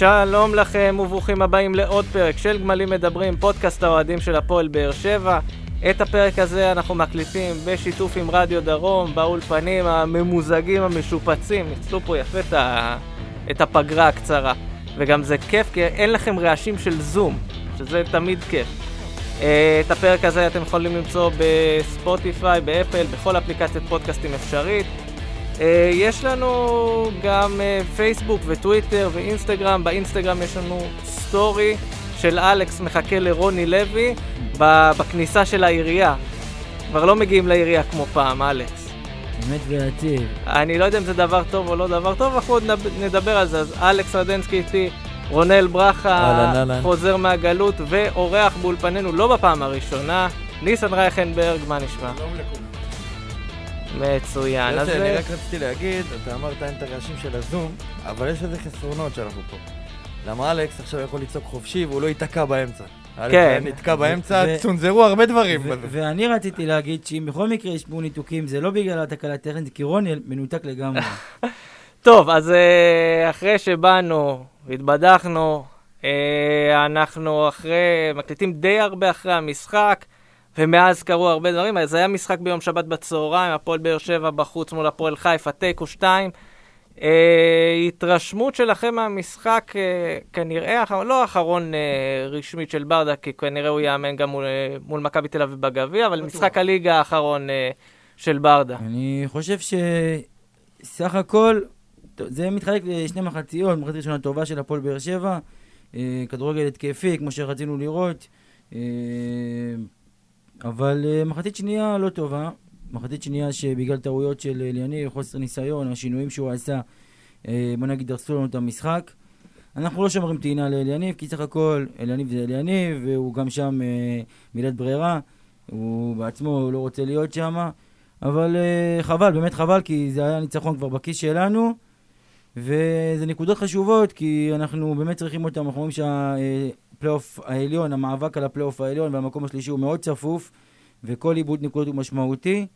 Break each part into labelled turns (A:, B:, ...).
A: שלום לכם וברוכים הבאים לעוד פרק של גמלים מדברים, פודקאסט האוהדים של הפועל באר שבע. את הפרק הזה אנחנו מקליטים בשיתוף עם רדיו דרום, באולפנים הממוזגים, המשופצים. ניצלו פה יפה את. את הפגרה הקצרה. וגם זה כיף כי אין לכם רעשים של זום, שזה תמיד כיף. אה, את הפרק הזה אתם יכולים למצוא בספוטיפיי, באפל, בכל אפליקציית פודקאסטים אפשרית. אה, יש לנו גם אה, פייסבוק וטוויטר ואינסטגרם. באינסטגרם יש לנו סטורי של אלכס מחכה לרוני לוי בכניסה של העירייה. כבר לא מגיעים לעירייה כמו פעם, אלכס.
B: אמת ויציב.
A: אני לא יודע אם זה דבר טוב או לא דבר טוב, אנחנו עוד נדבר על זה. אז אלכס רדנסקי איתי, רונל ברכה, חוזר מהגלות, ואורח באולפנינו לא בפעם הראשונה, ניסן רייכנברג, מה נשמע?
C: שלום לכולם.
A: מצוין.
C: אז אני רק רציתי להגיד, אתה אמרת אין את הרעשים של הזום, אבל יש איזה חסרונות שאנחנו פה. למה אלכס עכשיו יכול לצעוק חופשי והוא לא ייתקע באמצע.
A: כן.
C: נתקע באמצע, צונזרו הרבה דברים.
B: ואני רציתי להגיד שאם בכל מקרה יש פה ניתוקים, זה לא בגלל התקלה הטכנית, זה כי רוני מנותק לגמרי.
A: טוב, אז אה, אחרי שבאנו, התבדחנו, אה, אנחנו אחרי, מקליטים די הרבה אחרי המשחק. ומאז קרו הרבה דברים. אז היה משחק ביום שבת בצהריים, הפועל באר שבע בחוץ מול הפועל חיפה, תיקו 2. אה, התרשמות שלכם מהמשחק, אה, כנראה, לא האחרון אה, רשמית של ברדה, כי כנראה הוא יאמן גם מול, אה, מול מכבי תל אביב בגביע, אבל משחק הליגה האחרון אה, של ברדה.
B: אני חושב שסך הכל, זה מתחלק לשני מחציות, מחצית ראשונה טובה של הפועל באר שבע, אה, כדורגל התקפי, כמו שרצינו לראות. אה, אבל uh, מחצית שנייה לא טובה. מחצית שנייה שבגלל טעויות של אליניב, חוסר ניסיון, השינויים שהוא עשה, uh, בוא נגיד דרסו לנו את המשחק. אנחנו לא שומרים טעינה לאליניב, כי סך הכל אליניב זה אליניב, והוא גם שם uh, מילת ברירה. הוא בעצמו לא רוצה להיות שם. אבל uh, חבל, באמת חבל, כי זה היה ניצחון כבר בכיס שלנו. וזה נקודות חשובות, כי אנחנו באמת צריכים אותם, אנחנו רואים שה... הפלייאוף העליון, המאבק על הפלייאוף העליון והמקום השלישי הוא מאוד צפוף, וכל איבוד נקודות הוא משמעותי,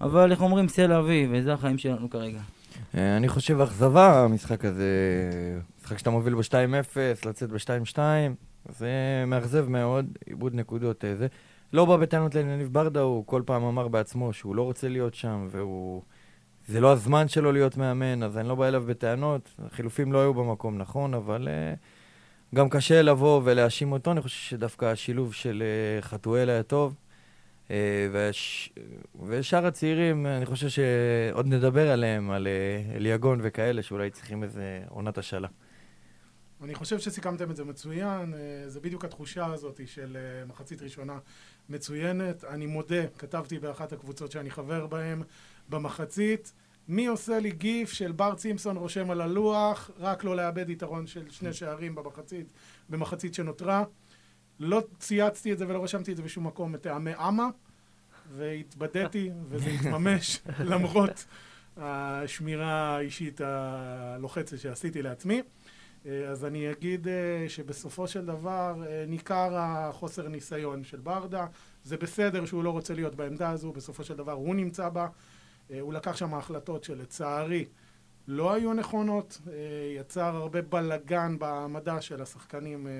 B: אבל איך אומרים, c'est la vie, וזה החיים שלנו כרגע.
C: אה, אני חושב אכזבה, המשחק הזה, משחק שאתה מוביל ב-2-0, לצאת ב-2-2, זה מאכזב מאוד, איבוד נקודות אה, זה. לא בא בטענות לענייניב ברדה, הוא כל פעם אמר בעצמו שהוא לא רוצה להיות שם, והוא... זה לא הזמן שלו להיות מאמן, אז אני לא בא אליו בטענות. החילופים לא היו במקום, נכון, אבל... Uh, גם קשה לבוא ולהאשים אותו, אני חושב שדווקא השילוב של uh, חתואל היה טוב. Uh, וש... ושאר הצעירים, אני חושב שעוד נדבר עליהם, על uh, אליגון וכאלה, שאולי צריכים איזה עונת השאלה.
D: אני חושב שסיכמתם את זה מצוין, זה בדיוק התחושה הזאת של מחצית ראשונה מצוינת. אני מודה, כתבתי באחת הקבוצות שאני חבר בהן במחצית. מי עושה לי גיף של בר צימפסון רושם על הלוח, רק לא לאבד יתרון של שני שערים במחצית, במחצית שנותרה. לא צייצתי את זה ולא רשמתי את זה בשום מקום מטעמי אמה, והתבדיתי, וזה התממש למרות השמירה האישית הלוחצת שעשיתי לעצמי. אז אני אגיד אה, שבסופו של דבר אה, ניכר החוסר ניסיון של ברדה. זה בסדר שהוא לא רוצה להיות בעמדה הזו, בסופו של דבר הוא נמצא בה. אה, הוא לקח שם החלטות שלצערי לא היו נכונות, אה, יצר הרבה בלגן במדע של השחקנים אה,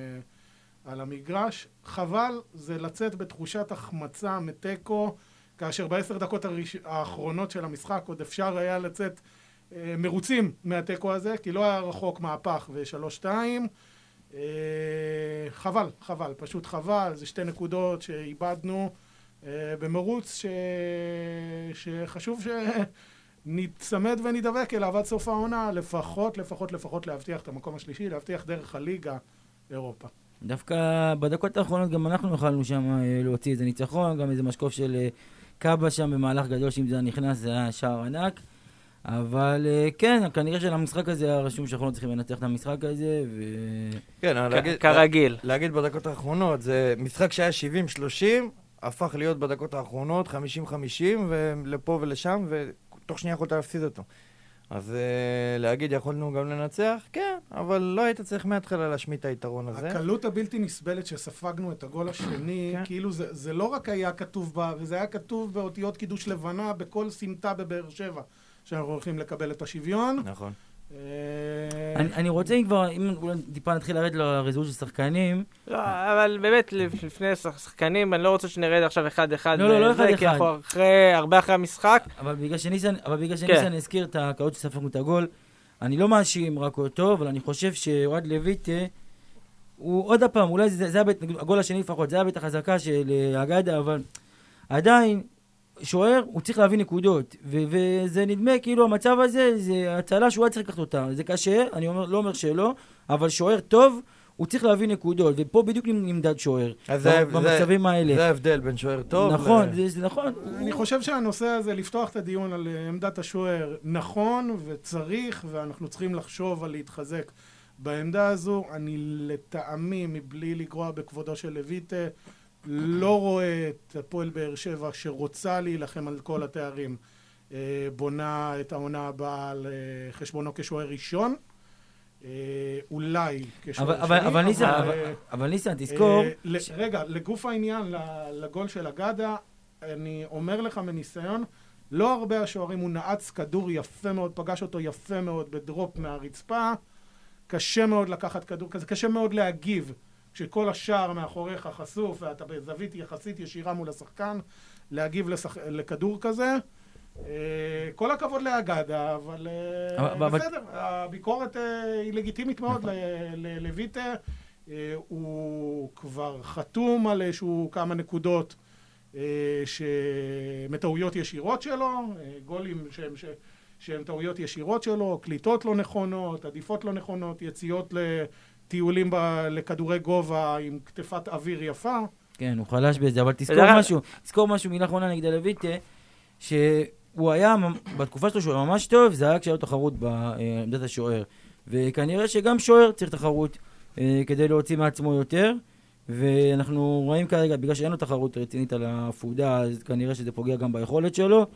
D: על המגרש. חבל זה לצאת בתחושת החמצה מתיקו, כאשר בעשר דקות הראש... האחרונות של המשחק עוד אפשר היה לצאת מרוצים מהתיקו הזה, כי לא היה רחוק מהפך ושלוש-שתיים. חבל, חבל, פשוט חבל, זה שתי נקודות שאיבדנו. אה, במרוץ ש... שחשוב שניצמד ונדבק אליו עד סוף העונה, לפחות, לפחות, לפחות להבטיח את המקום השלישי, להבטיח דרך הליגה אירופה.
B: דווקא בדקות האחרונות גם אנחנו יכולנו שם אה, להוציא איזה ניצחון, גם איזה משקוף של אה, קאבה שם במהלך גדול, שאם זה היה נכנס זה היה שער ענק. אבל כן, כנראה שלמשחק הזה היה רשום שאנחנו לא צריכים לנצח את המשחק הזה, ו...
C: כן, להגיד,
A: כרגיל.
C: להגיד בדקות האחרונות, זה משחק שהיה 70-30, הפך להיות בדקות האחרונות 50-50, ולפה ולשם, ותוך שנייה יכולת להפסיד אותו. אז uh, להגיד יכולנו גם לנצח, כן, אבל לא היית צריך מההתחלה להשמיט את היתרון הזה.
D: הקלות הבלתי נסבלת שספגנו את הגול השני, כן. כאילו זה, זה לא רק היה כתוב בה, וזה היה כתוב באותיות קידוש לבנה בכל סמטה בבאר שבע, שאנחנו הולכים לקבל את השוויון.
C: נכון.
D: אה,
B: אני, רוצה אם כבר, אם אולי טיפה נתחיל לרדת לרזולוציה של שחקנים,
A: לא, אבל באמת, לפ- לפני שחקנים, אני לא רוצה שנרד עכשיו אחד-אחד.
B: לא, לא, לא
A: וזה, כי
B: אחד-אחד.
A: אנחנו אחרי, הרבה אחרי המשחק.
B: אבל בגלל שניסן, אבל בגלל
A: כן.
B: שניסן הזכיר את הקלות שספגנו את הגול, אני לא מאשים רק אותו, אבל אני חושב שאוהד לויטה, הוא עוד פעם, אולי זה, זה הבית, הגול השני לפחות, זה הבית החזקה של אה, אגדה, אבל עדיין, שוער, הוא צריך להביא נקודות, ו- וזה נדמה כאילו המצב הזה, זה הצלה שהוא היה צריך לקחת אותה. זה קשה, אני אומר, לא אומר שלא, אבל שוער טוב, הוא צריך להביא נקודות, ופה בדיוק נמדד שוער,
C: אז זה-
B: במצבים האלה.
C: זה ההבדל בין שוער טוב
B: נכון,
C: ל-
B: זה, זה נכון.
D: אני חושב שהנושא הזה, לפתוח את הדיון על אה, עמדת השוער, נכון וצריך, ואנחנו צריכים לחשוב על להתחזק בעמדה הזו. אני לטעמי, מבלי לגרוע בכבודו של לויטה, לא רואה את הפועל באר שבע שרוצה להילחם על כל התארים, אה, בונה את העונה הבאה על אה, חשבונו כשוער ראשון. אה, אולי כשוער
B: אבל, אבל,
D: שני,
B: אבל ניסן, אבל, ניסן, תזכור,
D: רגע, לגוף העניין, לגול של אגדה, אני אומר לך מניסיון, לא הרבה השוערים, הוא נעץ כדור יפה מאוד, פגש אותו יפה מאוד בדרופ מהרצפה, קשה מאוד לקחת כדור כזה, קשה מאוד להגיב, כשכל השער מאחוריך חשוף ואתה בזווית יחסית ישירה מול השחקן, להגיב לשח... לכדור כזה. אה, כל הכבוד לאגדה, אבל אה,
B: אבל- אבל-
D: בסדר, הביקורת אה, היא לגיטימית מאוד ל- ל- לויטה. הוא כבר חתום על איזשהו כמה נקודות שמטעויות ישירות שלו, גולים שהם, ש- שהם טעויות ישירות שלו, קליטות לא נכונות, עדיפות לא נכונות, יציאות לטיולים ב- לכדורי גובה עם כתפת אוויר יפה.
B: כן, הוא חלש בזה, אבל תזכור משהו, תזכור משהו, מילה אחרונה נגד הלויטה, שהוא היה, בתקופה שלו שהוא היה ממש טוב, זה היה כשהיה לו תחרות בעמדת השוער. וכנראה שגם שוער צריך תחרות אה, כדי להוציא מעצמו יותר, ואנחנו רואים כרגע, בגלל שאין לו תחרות רצינית על הפעודה, אז כנראה שזה פוגע גם ביכולת שלו.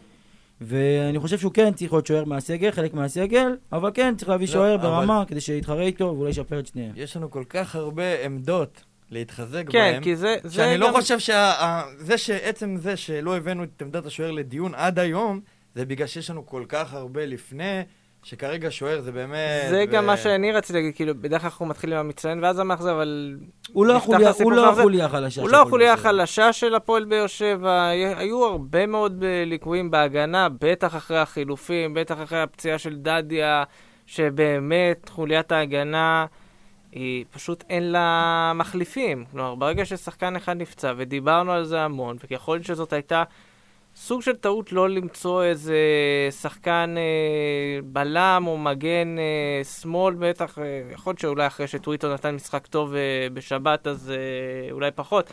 B: ואני חושב שהוא כן צריך להיות שוער מהסגל, חלק מהסגל, אבל כן, צריך להביא
C: לא,
B: שוער
C: אבל-
B: ברמה כדי שיתחרה איתו ואולי ישפר את שניהם.
C: יש לנו כל כך הרבה עמדות להתחזק
A: כן,
C: בהן,
A: כי זה, זה
C: שאני
A: גם...
C: לא חושב שזה שעצם זה שלא הבאנו את עמדת השוער לדיון עד היום, זה בגלל שיש לנו כל כך הרבה לפני, שכרגע שוער זה באמת...
A: זה
C: ו-
A: גם מה שאני רציתי להגיד, כאילו, בדרך כלל אנחנו מתחילים עם המצטיין ואז המאכזב, אבל...
B: הוא לא החוליה- לא החלשה.
A: הוא לא
B: הפועל
A: החוליה
B: שבע.
A: החלשה של הפועל באר שבע, היו הרבה מאוד אה, ליקויים בהגנה, בטח אחרי החילופים, בטח אחרי הפציעה של דדיה, שבאמת חוליית ההגנה, היא פשוט אין לה מחליפים. כלומר, ברגע ששחקן אחד נפצע, ודיברנו על זה המון, וככל שזאת הייתה סוג של טעות לא למצוא איזה שחקן אה, בלם או מגן אה, שמאל, בטח, אה, יכול להיות שאולי אחרי שטוויטו נתן משחק טוב אה, בשבת, אז אה, אולי פחות.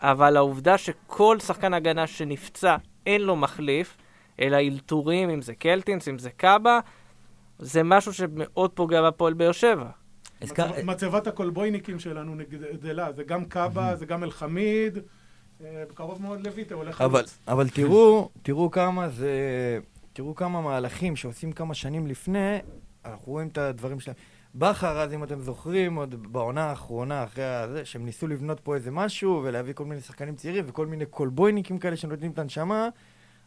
A: אבל העובדה שכל שחקן הגנה שנפצע, אין לו מחליף, אלא אלתורים, אם זה קלטינס, אם זה קאבה, זה משהו שמאוד פוגע בפועל באר שבע.
D: מצבת הקולבויניקים שלנו גדלה, זה גם קאבה, זה גם אלחמיד, בקרוב מאוד לויטה הולך
C: אבל. אבל תראו, תראו כמה זה... תראו כמה מהלכים שעושים כמה שנים לפני, אנחנו רואים את הדברים שלהם. בכר, אז אם אתם זוכרים, עוד בעונה האחרונה, אחרי הזה, שהם ניסו לבנות פה איזה משהו, ולהביא כל מיני שחקנים צעירים, וכל מיני קולבויניקים כאלה שנותנים את הנשמה.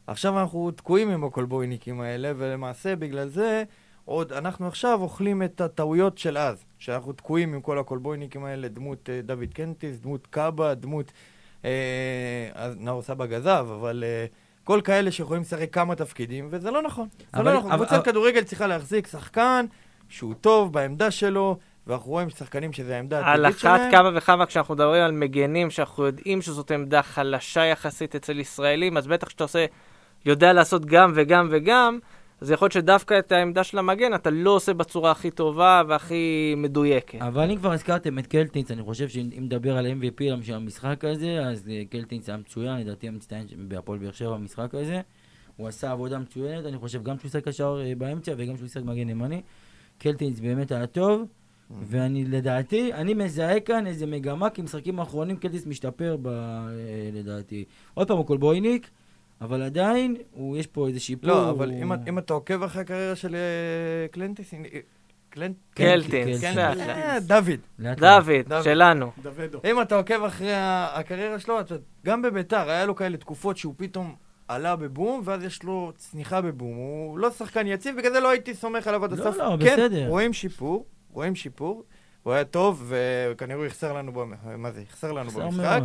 C: עכשיו אנחנו תקועים עם הקולבויניקים האלה, ולמעשה בגלל זה, עוד אנחנו עכשיו אוכלים את הטעויות של אז. שאנחנו תקועים עם כל הקולבויניקים האלה, דמות אה, דוד קנטיס, דמות קאבה, דמות... אה, אז נאור סבג עזב, אבל אה, כל כאלה שיכולים לשחק כמה תפקידים, וזה לא נכון. זה לא נכון.
B: אבל-
C: קבוצת
B: אבל-
C: כדורגל צריכה להחזיק שחקן שהוא טוב בעמדה שלו, ואנחנו רואים שחקנים שזה העמדה
A: על
C: הטבעית
A: אחת
C: שלהם.
A: כמה וכמה כשאנחנו מדברים על מגנים, שאנחנו יודעים שזאת עמדה חלשה יחסית אצל ישראלים, אז בטח כשאתה עושה, יודע לעשות גם וגם וגם, אז יכול להיות שדווקא את העמדה של המגן אתה לא עושה בצורה הכי טובה והכי מדויקת.
B: אבל אם כבר הזכרתם את קלטינס, אני חושב שאם נדבר על MVP של המשחק הזה, אז אה, קלטינס היה מצוין, לדעתי המצטיין בהפועל באר שבע במשחק הזה. הוא עשה עבודה מצוינת, אני חושב, גם שהוא שיחק קשר אה, באמצע וגם שהוא שיחק מגן ימני. קלטינס באמת היה טוב, ואני לדעתי, אני מזהה כאן איזה מגמה, כי משחקים האחרונים קלטינס משתפר ב... אה, לדעתי. עוד פעם הוא קולבויניק, אבל עדיין, הוא, יש פה איזה שיפור.
C: לא, אבל
B: הוא...
C: אם, אם אתה עוקב אחרי הקריירה של קלנטיס.
A: קלטינס,
C: דוד.
A: דוד. שלנו.
C: אם אתה עוקב אחרי הקריירה שלו, אתה, גם בביתר, היה לו כאלה תקופות שהוא פתאום עלה בבום, ואז יש לו צניחה בבום. הוא לא שחקן יציב, בגלל זה לא הייתי סומך עליו עד
B: לא,
C: הסוף.
B: לא,
C: כן,
B: בסדר.
C: רואים שיפור, רואים שיפור. הוא היה טוב, וכנראה הוא יחסר לנו. מה זה, יחסר לנו במשחק.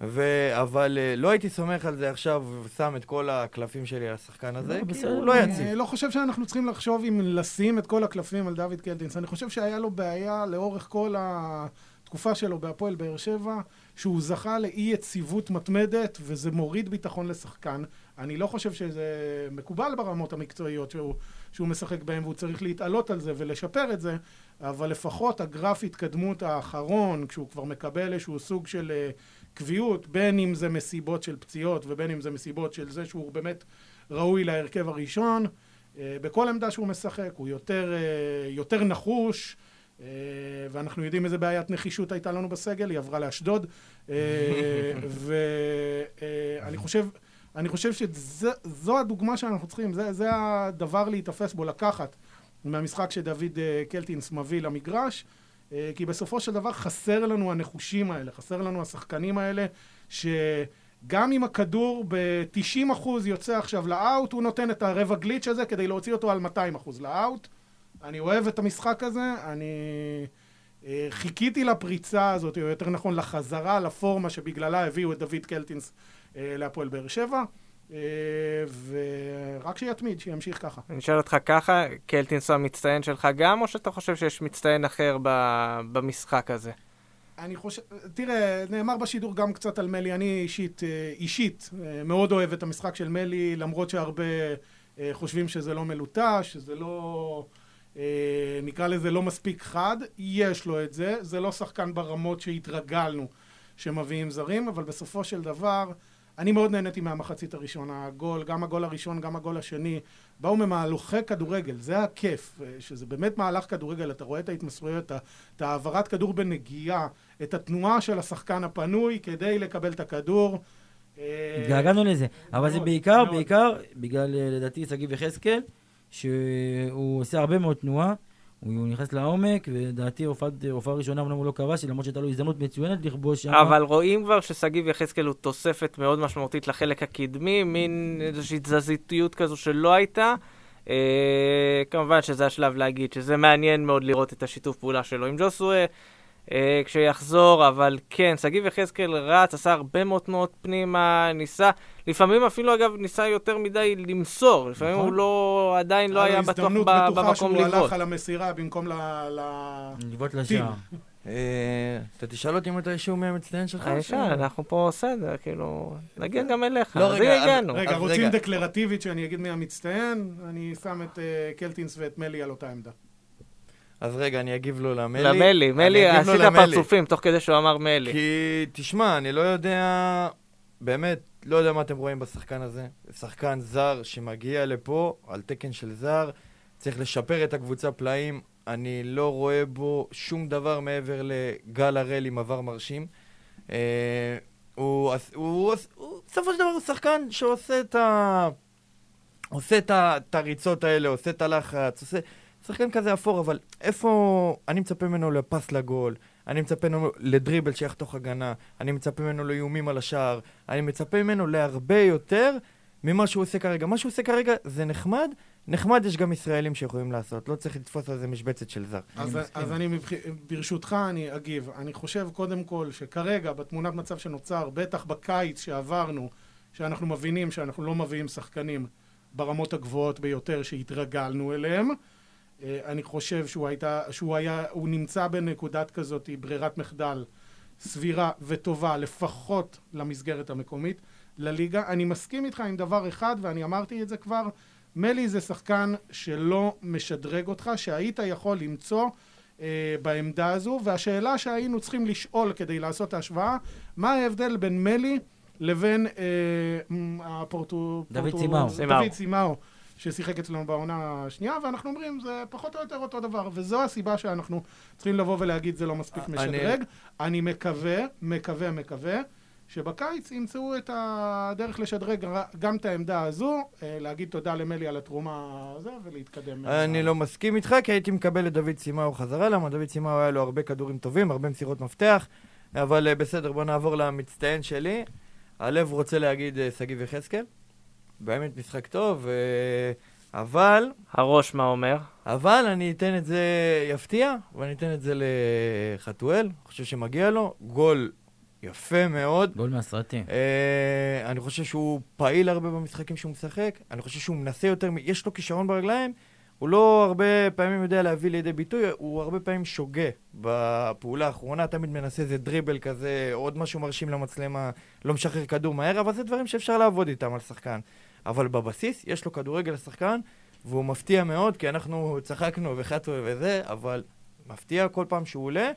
C: ו... אבל אה, לא הייתי סומך על זה עכשיו, ושם את כל הקלפים שלי על השחקן הזה,
B: לא,
C: כי
B: בסדר.
C: הוא לא יציב.
D: אני לא חושב שאנחנו צריכים לחשוב אם לשים את כל הקלפים על דוד קלטינס. אני חושב שהיה לו בעיה לאורך כל התקופה שלו בהפועל באר שבע, שהוא זכה לאי יציבות מתמדת, וזה מוריד ביטחון לשחקן. אני לא חושב שזה מקובל ברמות המקצועיות שהוא, שהוא משחק בהן, והוא צריך להתעלות על זה ולשפר את זה, אבל לפחות הגרף התקדמות האחרון, כשהוא כבר מקבל איזשהו סוג של אה, קביעות, בין אם זה מסיבות של פציעות ובין אם זה מסיבות של זה שהוא באמת ראוי להרכב הראשון, אה, בכל עמדה שהוא משחק הוא יותר, אה, יותר נחוש, אה, ואנחנו יודעים איזה בעיית נחישות הייתה לנו בסגל, היא עברה לאשדוד, ואני חושב, אני חושב שזו הדוגמה שאנחנו צריכים, זה, זה הדבר להיתפס בו, לקחת מהמשחק שדוד קלטינס מביא למגרש, כי בסופו של דבר חסר לנו הנחושים האלה, חסר לנו השחקנים האלה, שגם אם הכדור ב-90% יוצא עכשיו לאאוט, הוא נותן את הרבע גליץ' הזה כדי להוציא אותו על 200% לאאוט. אני אוהב את המשחק הזה, אני אה, חיכיתי לפריצה הזאת, או יותר נכון לחזרה, לפורמה שבגללה הביאו את דוד קלטינס אה, להפועל באר שבע. אה, ורק שיתמיד, שימשיך ככה.
A: אני שואל אותך ככה, קלטינס הוא המצטיין שלך גם, או שאתה חושב שיש מצטיין אחר ב- במשחק הזה?
D: אני חושב, תראה, נאמר בשידור גם קצת על מלי, אני אישית, אה, אישית אה, מאוד אוהב את המשחק של מלי, למרות שהרבה חושבים שזה לא מלוטש, שזה לא, נקרא לזה לא מספיק חד, יש לו את זה, זה לא שחקן ברמות שהתרגלנו שמביאים זרים, אבל בסופו של דבר, אני מאוד נהניתי מהמחצית הראשונה, הגול, גם הגול הראשון, גם הגול השני, באו ממהלוכי כדורגל, זה הכיף, אה, שזה באמת מהלך כדורגל, אתה רואה את ההתמסרויות, את העברת כדור בנגיעה, את התנועה של השחקן הפנוי כדי לקבל את הכדור. אה,
B: התגעגענו לזה. אבל זה בעיקר. בעיקר, בגלל אה, לדעתי שגיב יחזקאל, שהוא עושה הרבה מאוד תנועה, הוא נכנס לעומק, ולדעתי הופעה ראשונה אמנם הוא לא כבש, למרות שהייתה לו הזדמנות מצוינת לכבוש שם.
A: אבל רואים כבר ששגיב יחזקאל הוא תוספת מאוד משמעותית לחלק הקדמי, מין איזושהי תזזיתיות כזו שלא הייתה. אה, כמובן שזה השלב להגיד שזה מעניין מאוד לראות את השיתוף פעולה שלו עם ג'וסווה אה, כשיחזור, אבל כן, שגיב יחזקאל רץ, עשה הרבה מאוד תנועות פנימה, ניסה, לפעמים אפילו אגב ניסה יותר מדי למסור, לפעמים
B: נכון.
A: הוא לא, עדיין לא
D: היה
A: היה
D: לו
A: בטוח
D: הזדמנות בטוחה
A: במקום
D: שהוא
A: לבעוט.
D: הלך על המסירה במקום ל... ל-
B: לבעוט לשער.
C: אה, אתה תשאל אותי אם אתה אישור מהמצטיין שלך?
A: הישר, אנחנו פה בסדר, כאילו, נגיע גם אליך,
C: לא,
A: אז הנה הגענו.
D: רגע, רוצים. דקלרטיבית שאני אגיד מי המצטיין? אני שם את אה, קלטינס ואת מלי על אותה עמדה.
C: אז רגע, אני אגיב לו למלי.
A: למלי, מלי, עשית. פרצופים תוך כדי שהוא אמר מלי.
C: כי, תשמע, אני לא יודע, באמת, לא יודע מה אתם רואים בשחקן הזה. שחקן זר שמגיע לפה על תקן של זר, צריך לשפר את הקבוצה פלאים. אני לא רואה בו שום דבר מעבר לגל הראל עם עבר מרשים. אה, הוא, הוא, הוא, בסופו של דבר הוא שחקן שעושה את ה... עושה את הריצות האלה, עושה את הלחץ, עושה... שחקן כזה אפור, אבל איפה... אני מצפה ממנו לפס לגול, אני מצפה ממנו לדריבל שיחתוך הגנה, אני מצפה ממנו לאיומים על השער, אני מצפה ממנו להרבה יותר ממה שהוא עושה כרגע. מה שהוא עושה כרגע זה נחמד, נחמד יש גם ישראלים שיכולים לעשות, לא צריך לתפוס על זה משבצת של זר.
D: אז, אז אני, מבח... ברשותך, אני אגיב. אני חושב קודם כל שכרגע, בתמונת מצב שנוצר, בטח בקיץ שעברנו, שאנחנו מבינים שאנחנו לא מביאים שחקנים ברמות הגבוהות ביותר שהתרגלנו אליהם, אני חושב שהוא, הייתה, שהוא היה, הוא נמצא בנקודת כזאת, ברירת מחדל סבירה וטובה, לפחות למסגרת המקומית, לליגה. אני מסכים איתך עם דבר אחד, ואני אמרתי את זה כבר, מלי זה שחקן שלא משדרג אותך, שהיית יכול למצוא אה, בעמדה הזו, והשאלה שהיינו צריכים לשאול כדי לעשות ההשוואה, מה ההבדל בין מלי לבין אה, הפורטו...
B: דוד. סימאו.
D: דוד סימאו, ששיחק אצלנו בעונה השנייה, ואנחנו אומרים, זה פחות או יותר אותו דבר, וזו הסיבה שאנחנו צריכים לבוא ולהגיד, זה לא מספיק
C: אני-
D: משדרג. אני מקווה, מקווה, מקווה. שבקיץ ימצאו את הדרך לשדרג גם את העמדה הזו, אה, להגיד תודה למלי על התרומה הזו ולהתקדם.
C: אני לא מסכים איתך, כי הייתי מקבל את דוד סימאו חזרה, למה דוד סימאו היה לו הרבה כדורים טובים, הרבה מסירות מפתח, אבל אה, בסדר, בוא נעבור למצטיין שלי. הלב רוצה להגיד אה, שגיב יחזקאל. באמת משחק טוב, אה, אבל,
A: הראש מה אומר?
C: אבל אני אתן את זה, יפתיע, ואני אתן את זה לחתואל, אני חושב שמגיע לו. גול יפה מאוד.
B: גול מהסרטים.
C: אה, אני חושב שהוא פעיל הרבה במשחקים שהוא משחק, אני חושב שהוא מנסה יותר, יש לו כישרון ברגליים, הוא לא הרבה פעמים יודע להביא לידי ביטוי, הוא הרבה פעמים שוגה בפעולה האחרונה, תמיד מנסה איזה דריבל כזה, עוד משהו מרשים למצלמה, לא משחרר כדור מהר, אבל זה דברים שאפשר לעבוד איתם על שחקן. אבל בבסיס יש לו כדורגל לשחקן, והוא מפתיע מאוד, כי אנחנו צחקנו וחטו וזה, אבל מפתיע כל פעם שהוא עולה,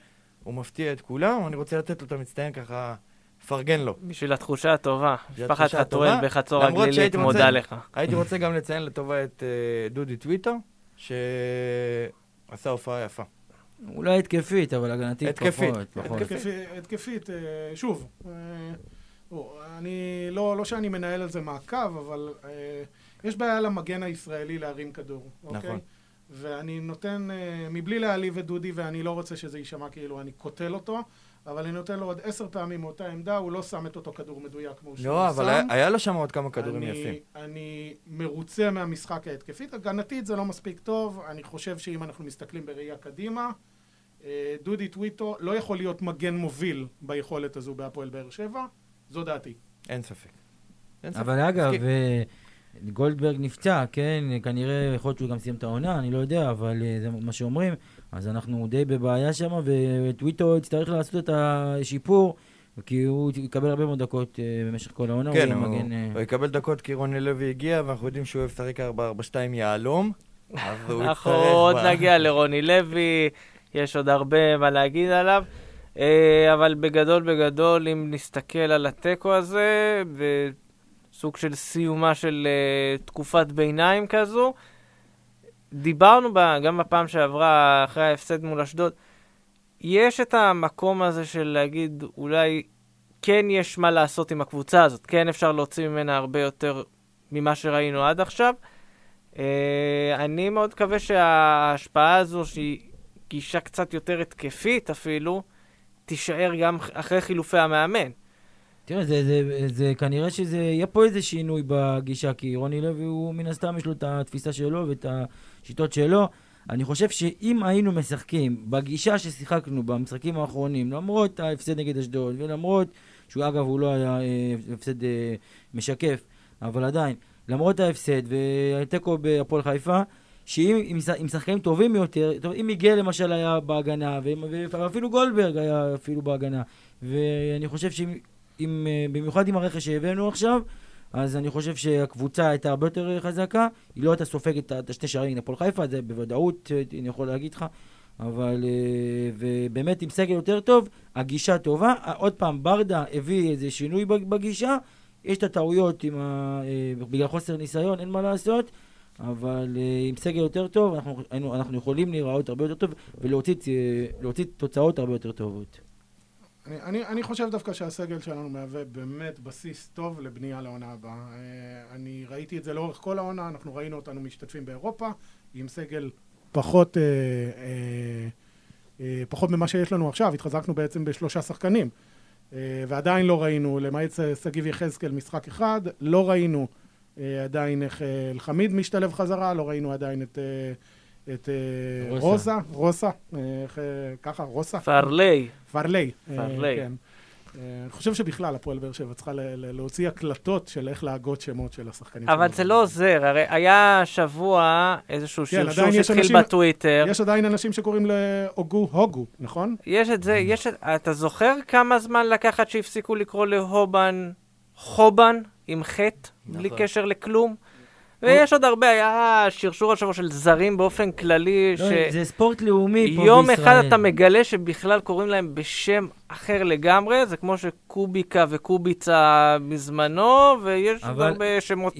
C: הוא מפתיע את כולם, אני רוצה לתת לו את המצטיין ככה, לפרגן לו.
A: בשביל התחושה הטובה. משפחת חתואל בחצור הגלילית מודה לך.
C: הייתי רוצה גם לציין לטובה את אה, דודי טוויטו, שעשה הופעה יפה.
B: אולי התקפית, אבל הגנתית
C: התקפית.
B: פחות. פחות.
C: התקפית.
D: התקפית, אה, שוב, אה, אני, לא, לא שאני מנהל על זה מעקב, אבל אה, יש בעיה למגן הישראלי להרים כדור, אוקיי?
C: נכון.
D: ואני נותן, אה, מבלי להעליב את דודי, ואני לא רוצה שזה יישמע כאילו אני קוטל אותו, אבל אני נותן לו עוד עשר פעמים מאותה עמדה, הוא לא שם את אותו כדור מדויק כמו שהוא
C: לא, אבל
D: שם.
C: היה- היה לו שם עוד כמה כדורים
D: אני,
C: יפים.
D: אני מרוצה מהמשחק ההתקפית. הגנתית זה לא מספיק טוב. אני חושב שאם אנחנו מסתכלים בראייה קדימה, אה, דודי טוויטו לא יכול להיות מגן מוביל ביכולת הזו בהפועל באר שבע. זו דעתי.
C: אין ספק. אין ספק.
B: אבל אגב,
C: מסכים.
B: אה, גולדברג נפצע, כן? כנראה, יכול להיות שהוא גם סיים את העונה, אני לא יודע, אבל אה, זה מה שאומרים. אז אנחנו די בבעיה שם, וטוויטו יצטרך לעשות את השיפור, כי הוא יקבל הרבה מאוד דקות אה, במשך כל העונה.
C: כן,
B: יהיה
C: הוא
B: מגן,
C: הוא יקבל דקות כי רוני לוי הגיע, ואנחנו יודעים שהוא אוהב לשחק 4-4-2 יהלום.
A: אנחנו. עוד
C: ב-
A: נגיע לרוני לוי, יש עוד הרבה מה להגיד עליו. אה, אבל בגדול בגדול, אם נסתכל על התיקו הזה, בסוג של סיומה של אה, תקופת ביניים כזו, דיברנו בה, גם בפעם שעברה, אחרי ההפסד מול אשדוד, יש את המקום הזה של להגיד, אולי כן יש מה לעשות עם הקבוצה הזאת, כן אפשר להוציא ממנה הרבה יותר ממה שראינו עד עכשיו. אה, אני מאוד מקווה שההשפעה הזו, שהיא גישה קצת יותר התקפית אפילו, תישאר גם אחרי חילופי המאמן.
B: תראה, זה, זה, זה כנראה שזה, יהיה פה איזה שינוי בגישה, כי רוני לוי הוא מן הסתם יש לו את התפיסה שלו ואת השיטות שלו. אני חושב שאם היינו משחקים בגישה ששיחקנו במשחקים האחרונים, למרות ההפסד נגד אשדוד, ולמרות שהוא אגב הוא לא היה אה, הפסד אה, משקף, אבל עדיין, למרות ההפסד והתיקו בהפועל חיפה, שאם עם, שחקנים טובים יותר, טוב, אם מיגל למשל היה בהגנה, ואפילו גולדברג היה אפילו בהגנה, ואני חושב שאם, עם, במיוחד עם הרכש שהבאנו עכשיו, אז אני חושב שהקבוצה הייתה הרבה יותר חזקה, היא לא הייתה סופגת את השתי שערים נגד הפועל חיפה, זה בוודאות, אני יכול להגיד לך, אבל אה, ובאמת עם סגל יותר טוב, הגישה טובה. עוד פעם, ברדה הביא איזה שינוי בג- בגישה, יש את הטעויות ה, אה, בגלל חוסר ניסיון, אין מה לעשות. אבל אה, עם סגל יותר טוב, אנחנו, אנחנו יכולים להיראות הרבה יותר טוב ולהוציא להוציא תוצאות הרבה יותר טובות.
D: אני, אני, אני חושב דווקא שהסגל שלנו מהווה באמת בסיס טוב לבנייה לעונה הבאה. אה, אני ראיתי את זה לאורך כל העונה, אנחנו ראינו אותנו משתתפים באירופה עם סגל פחות, אה, אה, אה, פחות ממה שיש לנו עכשיו, התחזקנו בעצם בשלושה שחקנים. אה, ועדיין לא ראינו, למעט שגיב יחזקאל משחק אחד, לא ראינו אה, עדיין איך אה, אלחמיד משתלב חזרה, לא ראינו עדיין את... אה, את אה,
B: רוסה.
D: רוסה, אה, איך, אה, ככה, רוסה.
A: פרלי.
D: פרלי.
A: פרלי.
D: אה, כן. אה, אני חושב שבכלל הפועל באר שבע צריכה ל- ל- להוציא הקלטות של איך להגות שמות של השחקנים.
A: אבל. זה לא עוזר, הרי היה שבוע איזשהו
D: כן,
A: שרשור שהתחיל
D: אנשים-
A: בטוויטר.
D: יש עדיין אנשים שקוראים להוגו הוגו, נכון?
A: יש את זה, יש את... אתה זוכר כמה זמן לקח עד שהפסיקו לקרוא להובן חובן עם חטא, בלי
C: נכון.
A: קשר לכלום? ויש עוד הרבה, היה שרשור השבוע של זרים באופן כללי,
B: לא, זה ספורט לאומי פה בישראל.
A: אחד אתה מגלה שבכלל קוראים להם בשם אחר לגמרי, זה כמו שקוביקה וקוביצה בזמנו, ויש עוד
B: אבל
A: הרבה שמות